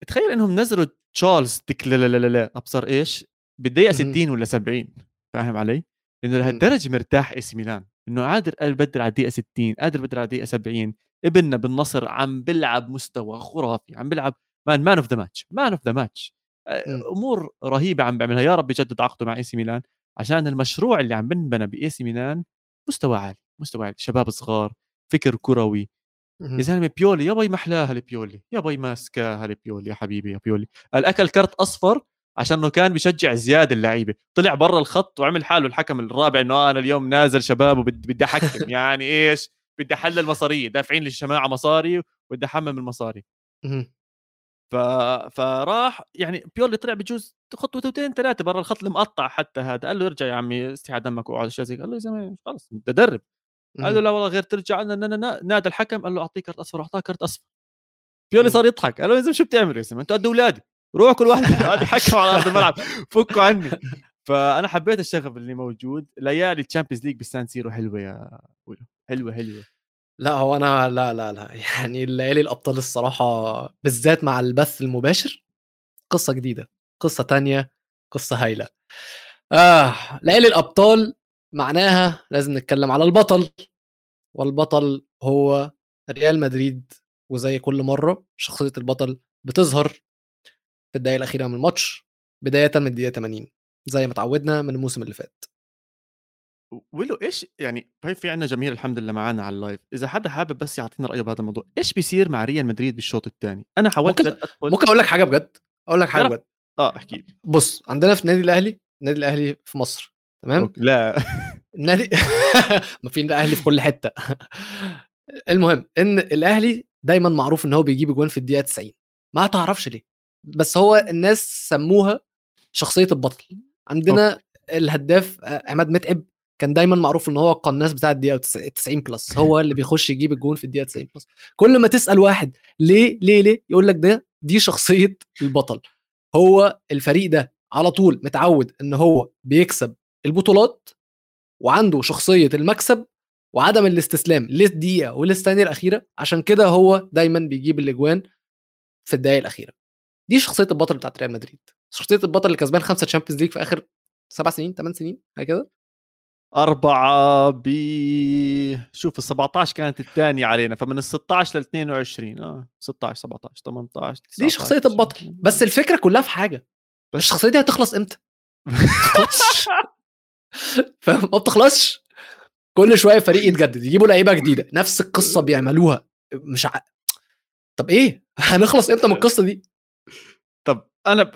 تخيل إنهم نزلوا تشارلز تك لا لا لا لا أبصر إيش؟ بالدقيقة 60 ولا 70 فاهم علي؟ إنه لهالدرجة مرتاح إي سي ميلان. إنه قادر يبدل على الدقيقة 60 قادر يبدل على الدقيقة 70 ابننا بن ناصر عم بيلعب مستوى خرافي عم بيلعب man man of the match man of the match أمور رهيبة عم بيعملها. يا رب يجدد عقده مع إي سي ميلان. عشان المشروع اللي عم بنبنى باي سي ميلان مستوى عالي مستوى عالي. شباب صغار فكر كروي. يا زلمة بيولي يا باي محلاها البيولي يا باي ماسكاها البيولي يا حبيبي يا بيولي. الأكل كرت أصفر عشان إنه كان بيشجع زيادة اللعيبة. طلع برا الخط وعمل حاله الحكم الرابع إنه أنا اليوم نازل شباب وبدي أحكم. يعني إيش؟ بدي أحلل مصاريه دافعين للجماعة مصاري وبدي أحمم المصاري. ف... فراح يعني بيولي طلع بجوز خطوتين ثلاثة برا الخط المقطع حتى هذا قال له ارجع يا عمي استحى دمك واقعد اشياء زي قال له يا زلمة خلص انت درب قال له لا والله غير ترجع. نادى الحكم قال له اعطيك كرت أصفر أعطاه كرت أصفر. بيولي صار يضحك. قال له يا زلمة شو بتعمل يا زلمة؟ أنتوا قد أولادي. روح كل واحد حكم على أرض الملعب. فكوا عني. فأنا حبيت الشغف اللي موجود. ليالي ال Champions League بالسان سيرو حلوة يا حلوة حلوة. لا هو أنا لا لا لا يعني الليالي الأبطال الصراحة بالذات مع البث المباشر قصة جديدة قصة تانية قصة هايلة. آه ليالي الأبطال معناها لازم نتكلم على البطل والبطل هو ريال مدريد وزي كل مرة شخصية البطل بتظهر في الدقائق الأخيرة من الماتش بداية من الدقيقة 80 زي ما تعودنا من الموسم اللي فات. ولو إيش يعني هي في عندنا جميل الحمد لله معانا على ال live إذا حدا حابب بس يعطينا رأيه بهذا الموضوع إيش بيصير مع ريال مدريد بالشوط الثاني أنا حاولت ممكن ادخل ممكن أقول لك حاجة بجد أقول لك حاجة بجد. آه احكي لي. بص عندنا في النادي الأهلي النادي الأهلي في مصر تمام؟ لا. النادي ما في الاهلي في كل حتة. المهم إن الأهلي دايما معروف إن هو بيجيب جوان في الدقيقة 90 ما تعرفش ليه. بس هو الناس سموها شخصية البطل. عندنا okay. الهداف عماد متعب كان دايما معروف إن هو القناص بتاع الدقيقة 90 plus هو اللي بيخش يجيب الجون في الدقيقة 90 plus كل ما تسأل واحد ليه ليه ليه يقول لك ده دي شخصية البطل. هو الفريق ده على طول متعود إن هو بيكسب البطولات وعنده شخصية المكسب وعدم الاستسلام للدقيقة وللثانية الأخيرة. عشان كده هو دايما بيجيب الأجوان في الدقائق الأخيرة. دي شخصية البطل بتاعت ريال مدريد. شخصية البطل اللي كسبان خمسة Champions League في آخر سبع سنين ثمان سنين هكذا أربعة ب شوف ال 17 كانت الثانية علينا فمن ال 16 لل 22 آه 16 17 18 دي شخصية البطل. بس الفكرة كلها في حاجة بس. الشخصية دي هتخلص إمتى؟ فاهم؟ ما بتخلصش. كل شوية فريق يتجدد يجيبوا لعيبة جديدة نفس القصة بيعملوها. مش ع... طب إيه؟ هنخلص إمتى من القصة دي؟ طب أنا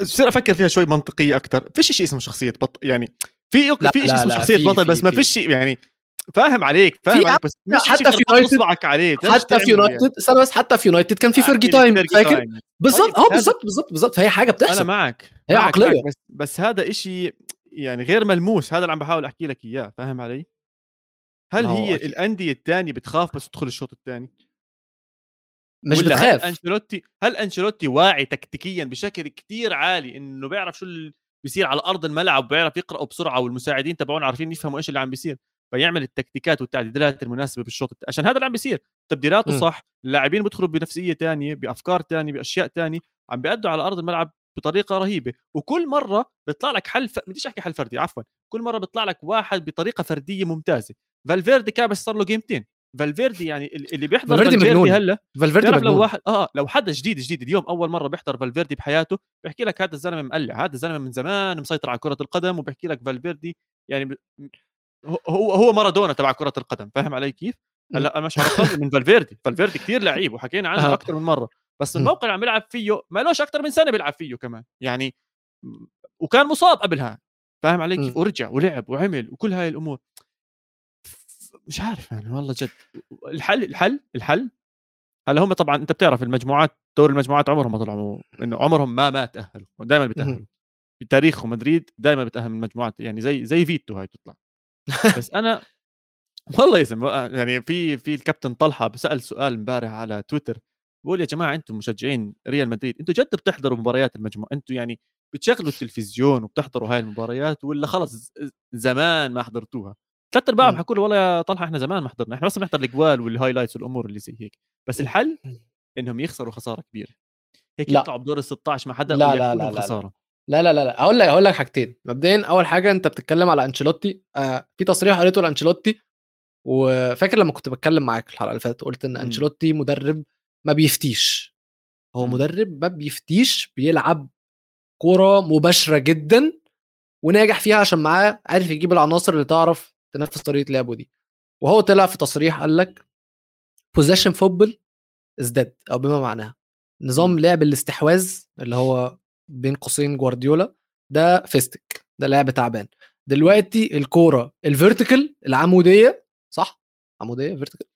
بصير أفكر فيها شوي منطقية أكثر فيش شيء اسمه شخصية بطل يعني في لا في شيء اسمه شخصيه بطل بس ما فيش شيء يعني فاهم عليك فاهم عليك بس مش حتى في يونايتد عليه حتى في يونايتد استنى بس حتى في يونايتد كان في Fergie time فاكر؟ بالضبط آه بالضبط بالضبط بالضبط فهي حاجة بتحصل. أنا معك هي معك عقلية. بس, بس هذا إشي يعني غير ملموس هذا اللي عم بحاول أحكي لك إياه فاهم علي؟ هل هي الأندية الثانية بتخاف بس تدخل الشوط الثاني؟ مش بتخاف هل انشيلوتي هل أنشيلوتي واعي تكتيكيا بشكل كتير عالي إنه بيعرف شو بيصير على أرض الملعب وبيعرف يقرأوا بسرعة والمساعدين تبعون عارفين يفهموا إيش اللي عم بيصير فيعمل التكتيكات والتعديلات المناسبة بالشوط عشان هذا اللي عم بيصير. تبديلاته صح اللاعبين بيدخلوا بنفسية تانية بأفكار تانية بأشياء تانية عم بيأدوا على أرض الملعب بطريقة رهيبة. وكل مرة بيطلع لك حل ف... بديش أحكي حل فردي عفوا كل مرة بيطلع لك واحد بطريقة فردية ممتازة. فالفيردي كابس صار له جيمتين فالفيردي يعني اللي بيحضر فالفيردي, فالفيردي هلأ فالفيردي لو واحد آه لو حدا جديد جديد اليوم أول مرة بيحضر فالفيردي بحياته بيحكي لك هذا الزلمة مقلع هذا الزلمة من زمان مسيطر على كرة القدم وبيحكي لك فالفيردي يعني هو هو مارادونا تبع كرة القدم فاهم علي كيف؟ هلأ أنا مش من فالفيردي فالفيردي كثير لعيب وحكينا عنه أكثر من مرة بس الموقع اللي عم بيلعب فيه ما لوش أكثر من سنة بيلعب فيه كمان يعني وكان مصاب قبلها فاهم علي كيف؟ ورجع ولعب وعمل وكل هاي الأمور. مش عارف يعني والله جد. الحل الحل الحل هلا هم طبعا أنت بتعرف المجموعات دور المجموعات عمرهم ما طلعوا إنه عمرهم ما ما تأهلوا دائما بتأهلوا. بتاريخهم مدريد دائما بتأهل من المجموعات يعني زي زي فيتو هاي بتطلع بس أنا والله يسم يعني في في الكابتن طلحة بسأل سؤال امبارح على تويتر بقول يا جماعة أنتم مشجعين ريال مدريد أنتم جد بتحضروا مباريات المجموعة أنتم يعني بتشغلوا التلفزيون وبتحضروا هاي المباريات ولا خلص زمان ما حضرتوها؟ ثلاث ارباعهم حكوا له والله يا طلحة إحنا زمان ما حضرنا إحنا بس بنحضر الجوان وال highlights والأمور اللي زي هيك. بس الحل إنهم يخسروا خسارة كبيرة. هيك يطلعوا بدور ال 16 ما حدا لا لا لا, لا, خسارة. لا لا لا لا. هقول لك هقول لك حاجتين. مبدئيا أول حاجة أنت بتتكلم على أنشيلوتي. آه في تصريح قريته لأنشيلوتي وفاكر لما كنت بتكلم معاك الحلقة اللي فاتت قلت إن. أنشيلوتي مدرب ما بيفتيش. هو م. مدرب ما بيفتيش بيلعب كورة مباشرة جدا وناجح فيها عشان معاه عارف يجيب العناصر اللي تعرف تنفذ طريقة لعبه دي. وهو طلع في تصريح قال لك possession football ازداد أو بما معناها. نظام. لعب الاستحواذ اللي هو بين قوسين جوارديولا ده فيستك ده لعب تعبان. دلوقتي الكورة ال vertical العمودية صح؟ عمودية vertical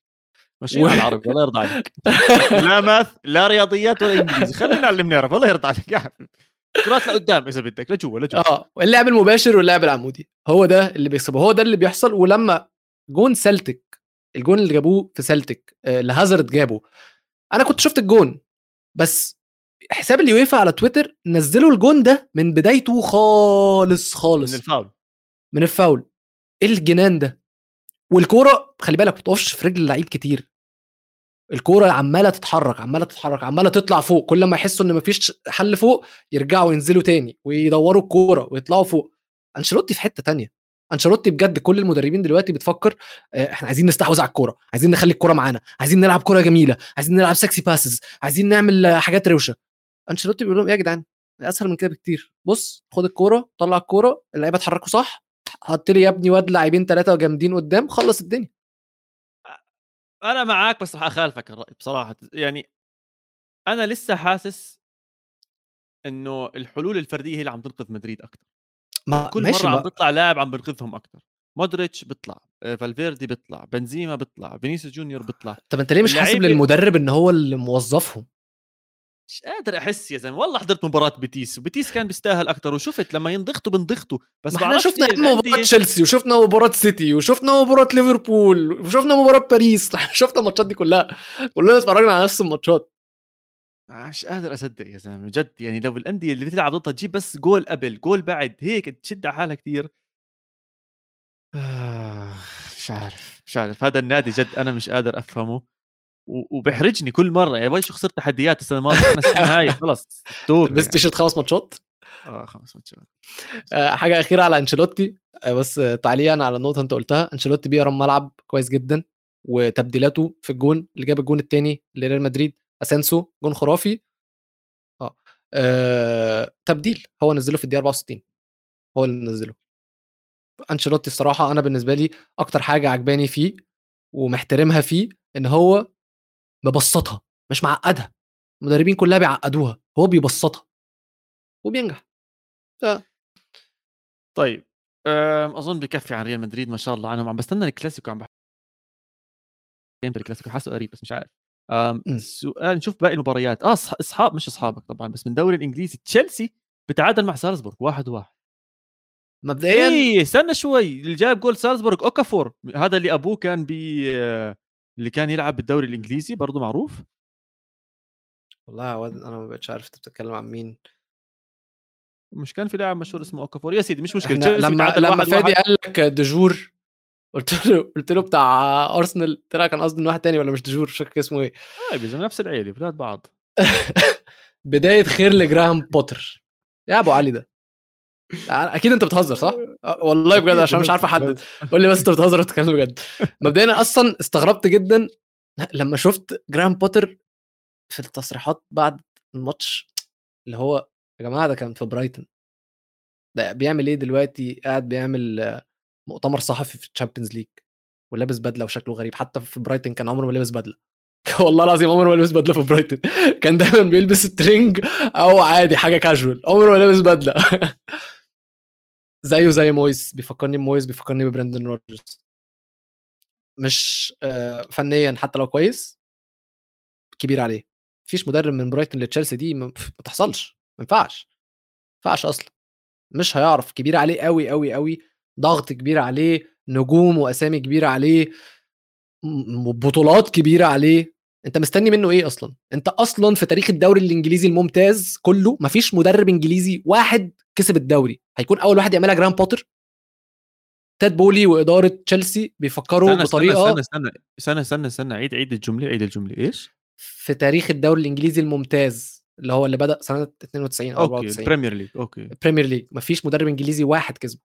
ماشيين على العربي الله يرضى عليك. لا math لا رياضيات ولا إنجليزي خلينا نعلم نعرف الله يرضى عليك يا حبيبي كرات لقدام إذا بدك لجوا لجوا. آه اللعب المباشر واللعب العمودي. هو ده اللي بيكسبه. هو ده اللي بيحصل. ولما جون سلتك الجون اللي جابوه في سلتك آه، اللي هازارد جابه أنا كنت شفت الجون بس حساب اليويفا على تويتر نزلوا الجون ده من بدايته خالص من خالص الفاول. من الفاول. إيه الجنان ده؟ والكورة خلي بالك ما بتقفش في رجل اللعيب كتير. الكورة عمالة تتحرك عمالة تتحرك عمالة تطلع فوق. كل ما يحسوا إن مفيش حل فوق يرجعوا ينزلوا تاني ويدوروا الكورة ويطلعوا فوق. أنشيلوتي في حتة تانية. أنشيلوتي بجد كل المدربين دلوقتي بتفكر آه، إحنا عايزين نستحوذ على الكورة عايزين نخلي الكورة معانا عايزين نلعب كورة جميلة عايزين نلعب sexy passes عايزين نعمل حاجات روشة. أنشيلوتي بيقول لهم إيه يا جدعان أسهل من كده بكتير. بص خد الكورة طلع الكورة اللعيبة اتحركوا صح حط لي يا ابني واد لاعبين ثلاثة جامدين قدام خلص الدنيا. أنا معاك بس رح أخالفك الرأي بصراحة. يعني أنا لسه حاسس إنه الحلول الفردية هي اللي عم تنقذ مدريد أكثر ما كل ماشي مرة عم ما- بيطلع لاعب عم بنقذهم أكثر مودريتش بيطلع آه، فالفيردي بيطلع بنزيما بيطلع فينيسيوس جونيور بيطلع. طب أنت ليه مش حاسب للمدرب إن هو اللي موظفهم؟ مش قادر أحس يا زلمة. والله حضرت مباراة بيتيس. وبيتيس كان بيستاهل أكثر وشفت لما ينضغطوا بنضغطوا بس ما إحنا شفنا مباراة تشيلسي وشفنا مباراة سيتي وشفنا مباراة ليفربول وشفنا مباراة باريس. شفنا الماتشات دي كلها. كلنا اتفرجنا على نفس الماتشات. مش قادر أصدق يا زلمة جد يعني لو الأندية اللي بتلعب ضدها تجيب بس جول قبل جول بعد هيك تشد على حالها كثير آه، مش عارف مش عارف. هذا النادي جد أنا مش قادر أفهمه. وبحرجني كل مرة يعني وين شو خسرت تحديات السنة الماضية؟ أنا هاي خلص بس تيشرت خمس ماتشات؟ آه خمس ماتشات. آه، حاجة أخيرة على أنشيلوتي. آه، بس تعليقا على النقطة أنت قلتها أنشيلوتي بيقرأ الملعب كويس جدا وتبديلاته في الجون اللي جاب الجون الثاني لريال مدريد اسانسو جون خرافي. آه آه، تبديل هو نزله في الدقيقة 64 هو اللي نزله. أنشيلوتي الصراحه أنا بالنسبة لي أكتر حاجة عجباني فيه ومحترمها فيه إن هو مبسطها مش معقدها. المدربين كلها بيعقدوها هو بيبسطها. وبينجح. طيب أم، أظن بكفي عن ريال مدريد ما شاء الله عنهم. عم بستنى الكلاسيكو عم بح... إمتى الكلاسيكو حاسه قريب بس مش عارف. أم، م. سؤال نشوف باقي المباريات. آه إصحاب مش إصحابك طبعا بس من الدوري الإنجليزي تشيلسي بتعادل مع سالزبورغ واحد واحد. مبدئيا إيه استنى شوي اللي جاب جول سالزبورغ أوكافور هذا اللي أبوه كان بي اللي كان يلعب بالدوري الإنجليزي برضه معروف. والله يا واد أنا ما بقتش عارف أنت بتتكلم عن مين. مش كان في لاعب مشهور اسمه اوكافور يا سيدي مش مشكلة. لما لما فادي. قال لك دجور قلت له قلت له بتاع أرسنال طلع كان قصدي إن واحد تاني ولا مش دجور مش فاكر اسمه إيه. طيب نفس العيلة بلاد بعض. بداية خير لجراهام بوتر. يا أبو علي ده. أكيد أنت بتهزر صح؟ أه، والله بجد عشان مش عارف أحدد. قول لي بس أنت بتهزر بتتكلم بجد. مبدئيا أصلا استغربت جدا لما شفت جراهام بوتر في التصريحات بعد الماتش اللي هو يا جماعة ده كان في برايتون. ده بيعمل إيه دلوقتي؟ قاعد بيعمل آه، مؤتمر صحفي في ال Champions League ولابس بدلة وشكله غريب. حتى في برايتون كان عمره ما لبس بدلة. والله العظيم عمره ما لبس بدلة في برايتون. كان دايما بيلبس الترنج أو عادي حاجة كاجوال عمره ما لبس بدلة. زيه زي مويس بيفكرني بمويس بيفكرني ببراندن روجرز. مش آه، فنيا حتى لو كويس كبير عليه. مفيش مدرب من برايتون لتشيلسي دي ما تحصلش ما ينفعش ما ينفعش أصلا. مش هيعرف كبير عليه قوي قوي قوي ضغط كبير عليه نجوم وأسامي كبيرة عليه بطولات كبيرة عليه. أنت مستني منه إيه أصلا؟ أنت أصلا في تاريخ الدوري الإنجليزي الممتاز كله مفيش مدرب إنجليزي واحد كسب الدوري. هيكون أول واحد يعملها جراهام بوتر؟ تاد بولي وإدارة تشيلسي بيفكروا استنى بطريقة استنى استنى استنى استنى استنى. عيد عيد الجملة عيد الجملة. إيش؟ في تاريخ الدوري الإنجليزي الممتاز اللي هو اللي بدأ سنة 92 أو okay 94 ال Premier League. Okay. Premier League. مفيش مدرب إنجليزي واحد كسبه.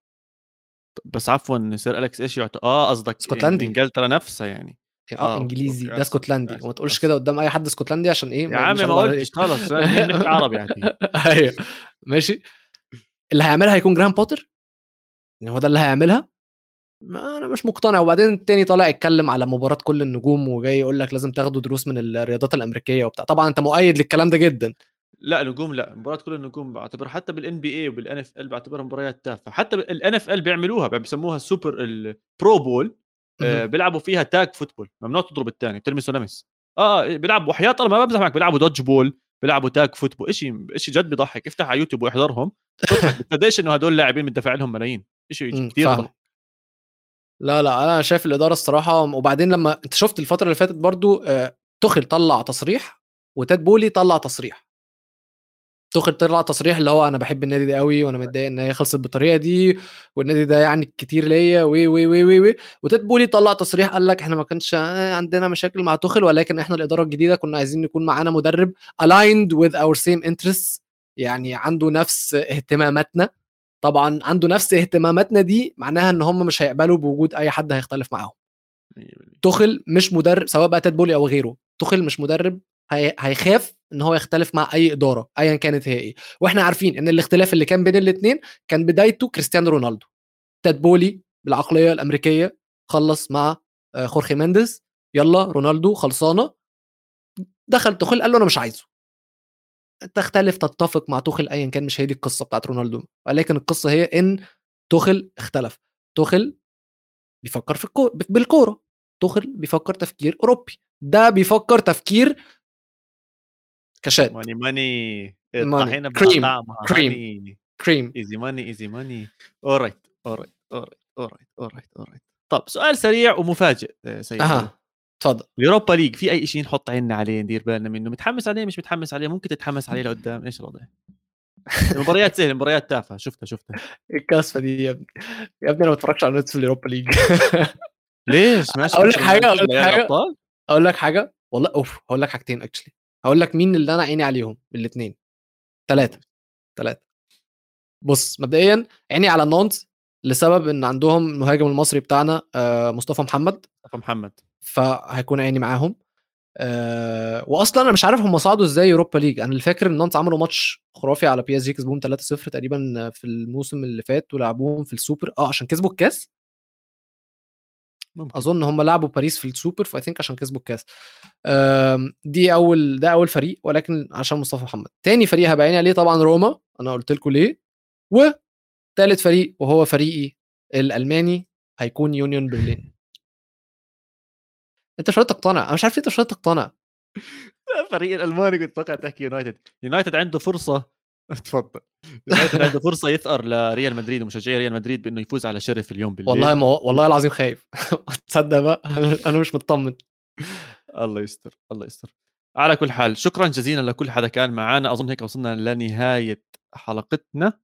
بس عفوا سير أليكس إيش يعتبر آه قصدك اسكتلندي. إنجلترا نفسها يعني. آه آه، إنجليزي. ده اسكتلندي. وما تقولش. كده قدام أي حد اسكتلندي عشان إيه؟ يا مش ما قلتش نحكي عربي يعني أيوه. ماشي. اللي هيعملها هيكون جراهام بوتر؟ يعني هو ده اللي هيعملها؟ ما أنا مش مقتنع. وبعدين التاني طالع يتكلم على مباراة كل النجوم وجاي يقول لك لازم تاخدوا دروس من الرياضات الأمريكية وبتاع. طبعا أنت مؤيد للكلام ده جدا. لا نجوم لا. مباراة كل النجوم بعتبر حتى بالان بي اي وبال NFL بعتبرها مباريات تافهة. حتى ال NFL بيعملوها بيسموها السوبر ال Pro Bowl آه. بيلعبوا فيها tag football ممنوع تضرب الثاني تلمسه لمس آه بيلعبوا وحياة الله ما بمزح معك بيلعبوا dodgeball بيلعبوا tag football شيء شيء جد بيضحك. افتح على يوتيوب واحضرهم بتصدقش إنه هدول لاعبين مدفع لهم ملايين. شيء كثير. ضحك. لا لا أنا شايف الإدارة الصراحة وبعدين لما أنت شفت الفترة اللي فاتت برضو آه، توخل طلع تصريح وتاد بولي طلع تصريح. توخل طلع تصريح اللي هو أنا بحب النادي ده قوي وأنا متضايق إن هي خلصت بالطريقة دي والنادي ده يعني كتير ليا وي وي وي وي, وي. وتاد بولي طلع تصريح قال لك إحنا ما كانش آه، عندنا مشاكل مع توخل ولكن إحنا الإدارة الجديدة كنا عايزين يكون معانا مدرب aligned with our same interests. يعني عنده نفس اهتماماتنا. طبعا عنده نفس اهتماماتنا دي معناها إن هم مش هيقبلوا بوجود أي حد هيختلف معاهم. توخل مش مدرب سواء بقى تاد بولي أو غيره توخل مش مدرب هي... هيخاف إن هو يختلف مع أي إدارة ايا كانت هي إيه. وإحنا عارفين إن الاختلاف اللي كان بين الاثنين كان بدايته كريستيانو رونالدو. تاد بولي بالعقلية الأمريكية خلص مع آه، خورخي مينديز يلا رونالدو خلصانة. دخل تخل قال له أنا مش عايزه. تختلف تتفق مع توخل ايا كان مش هي دي القصة بتاعت رونالدو. ولكن القصة هي إن توخل اختلف. توخل بيفكر في الكوره بالكورة. توخل بيفكر تفكير أوروبي. ده بيفكر تفكير كشات. ماني ماني Cream. بطعمها Cream. هاني كريم إيزي ماني إيزي ماني. أورايت أورايت أورايت أورايت أورايت أورايت. طب سؤال سريع ومفاجئ آه، سيد. أها تفضل. ال Europa League في أي شيء نحط عيننا عليه ندير بالنا منه؟ متحمس عليه مش متحمس عليه؟ ممكن تتحمس عليه لقدام؟ إيش الوضع؟ المباريات سهلة المباريات تافهة. شفتها شفتها. الكسفة دي يا ابني. يا ابني أنا ما بتفرجش على نتس ال Europa League. ليش؟ ماشي أقول لك حاجة، أقول لك حاجة. الابطال أقول لك حاجة. والله أوف هقول لك حاجتين actually هقول لك مين اللي أنا عيني عليهم؟ الاثنين ثلاثة ثلاثة بص مبدئيا عيني على نانت لسبب إن عندهم المهاجم المصري بتاعنا آه، مصطفى محمد. مصطفى محمد. فهيكون عيني معاهم. أه واصلا أنا مش عارف هم صعدوا إزاي Europa League. أنا اللي فاكر إن نانت عملوا ماتش خرافي على بي اس جي كسبوهم 3-0 تقريبا في الموسم اللي فات ولعبوهم في السوبر. آه عشان كسبوا الكاس؟ ممكن. أظن هم لعبوا باريس في السوبر ف I think عشان كسبوا الكاس. دي أول ده أول فريق ولكن عشان مصطفى محمد. تاني فريق هبقى عيني عليه طبعا روما أنا قلت لكم ليه. وثالث فريق وهو فريقي الألماني هيكون يونيون برلين. أنت مش تقتنع؟ أنا مش عارف ليه أنت مش تقتنع. فريق الألماني كنت أتوقع تحكي يونايتد. يونايتد عنده فرصة تفضل عنده فرصه يثأر لريال مدريد ومشجعي ريال مدريد بأنه يفوز على شرف اليوم بالليل. والله ما والله العظيم خايف. تصدق بقى؟ أنا- أنا مش مطمن. الله يستر الله يستر. على كل حال شكرا جزيلا لكل حدا كان معنا أظن هيك وصلنا لنهاية حلقتنا.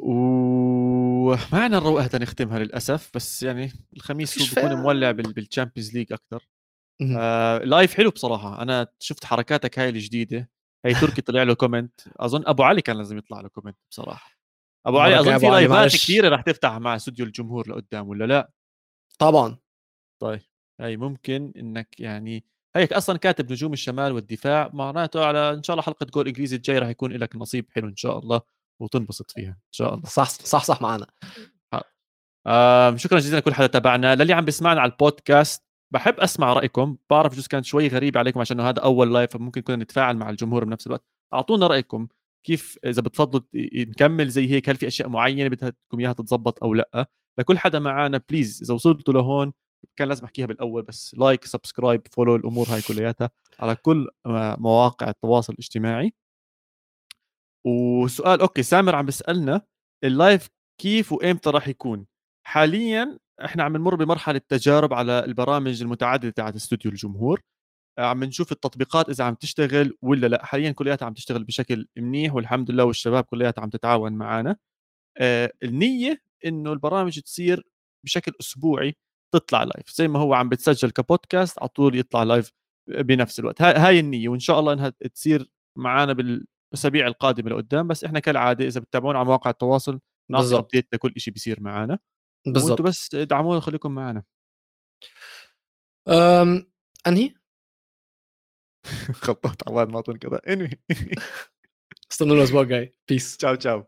ومعنا الروقه نختمها للأسف بس يعني الخميس هو فيها. مولع بال- بالتشامبيونز ليج أكثر. آه لايف حلو بصراحة. أنا شفت حركاتك هاي الجديدة. هي تركي طلع له كومنت أظن أبو علي كان لازم يطلع له كومنت بصراحة. أبو علي أظن في لايفات. كثيرة رح تفتح مع استوديو الجمهور لقدام ولا لا؟ طبعا. طيب هي ممكن إنك يعني هيك أصلا كاتب نجوم الشمال والدفاع معناته على إن شاء الله حلقة جول إنجليزي الجاي رح يكون لك نصيب حلو إن شاء الله وتنبسط فيها إن شاء الله. صح صح صح معانا آه شكرا جزيلا لكل حدا تابعنا. للي عم بيسمعنا على البودكاست بحب أسمع رأيكم بعرف جزء كانت شوي غريبه عليكم عشان هذا أول live فممكن كنا نتفاعل مع الجمهور بنفس الوقت. أعطونا رأيكم كيف إذا بتفضلوا نكمل زي هيك هل في أشياء معينة بدكم إياها تتزبط أو لأ؟ لكل حدا معنا please إذا وصلتوا لهون كان لازم أحكيها بالأول بس like subscribe follow الأمور هاي كلياتها على كل مواقع التواصل الاجتماعي. وسؤال okay سامر عم بيسألنا ال live كيف وإمتى راح يكون؟ حاليا إحنا عم نمر بمرحلة تجارب على البرامج المتعددة تاعت استوديو الجمهور. آه، عم نشوف التطبيقات إذا عم تشتغل ولا لا. حاليا كلياتها عم تشتغل بشكل منيح والحمد لله والشباب كلياتها عم تتعاون معنا آه، النية إنه البرامج تصير بشكل أسبوعي تطلع live زي ما هو عم بتسجل كبودكاست على طول يطلع live بنفس الوقت. هاي النية وإن شاء الله إنها تصير معنا بالأسابيع القادمة لقدام. بس إحنا كالعادة إذا بتتابعونا على مواقع التواصل نعطي. update لكل شيء بيصير معنا وأنتم بس ادعمونا وخليكم معنا. أم... أنهي؟ خطط عواد ما كذا اني استنوا الأسبوع الجاي. بيس تشاو تشاو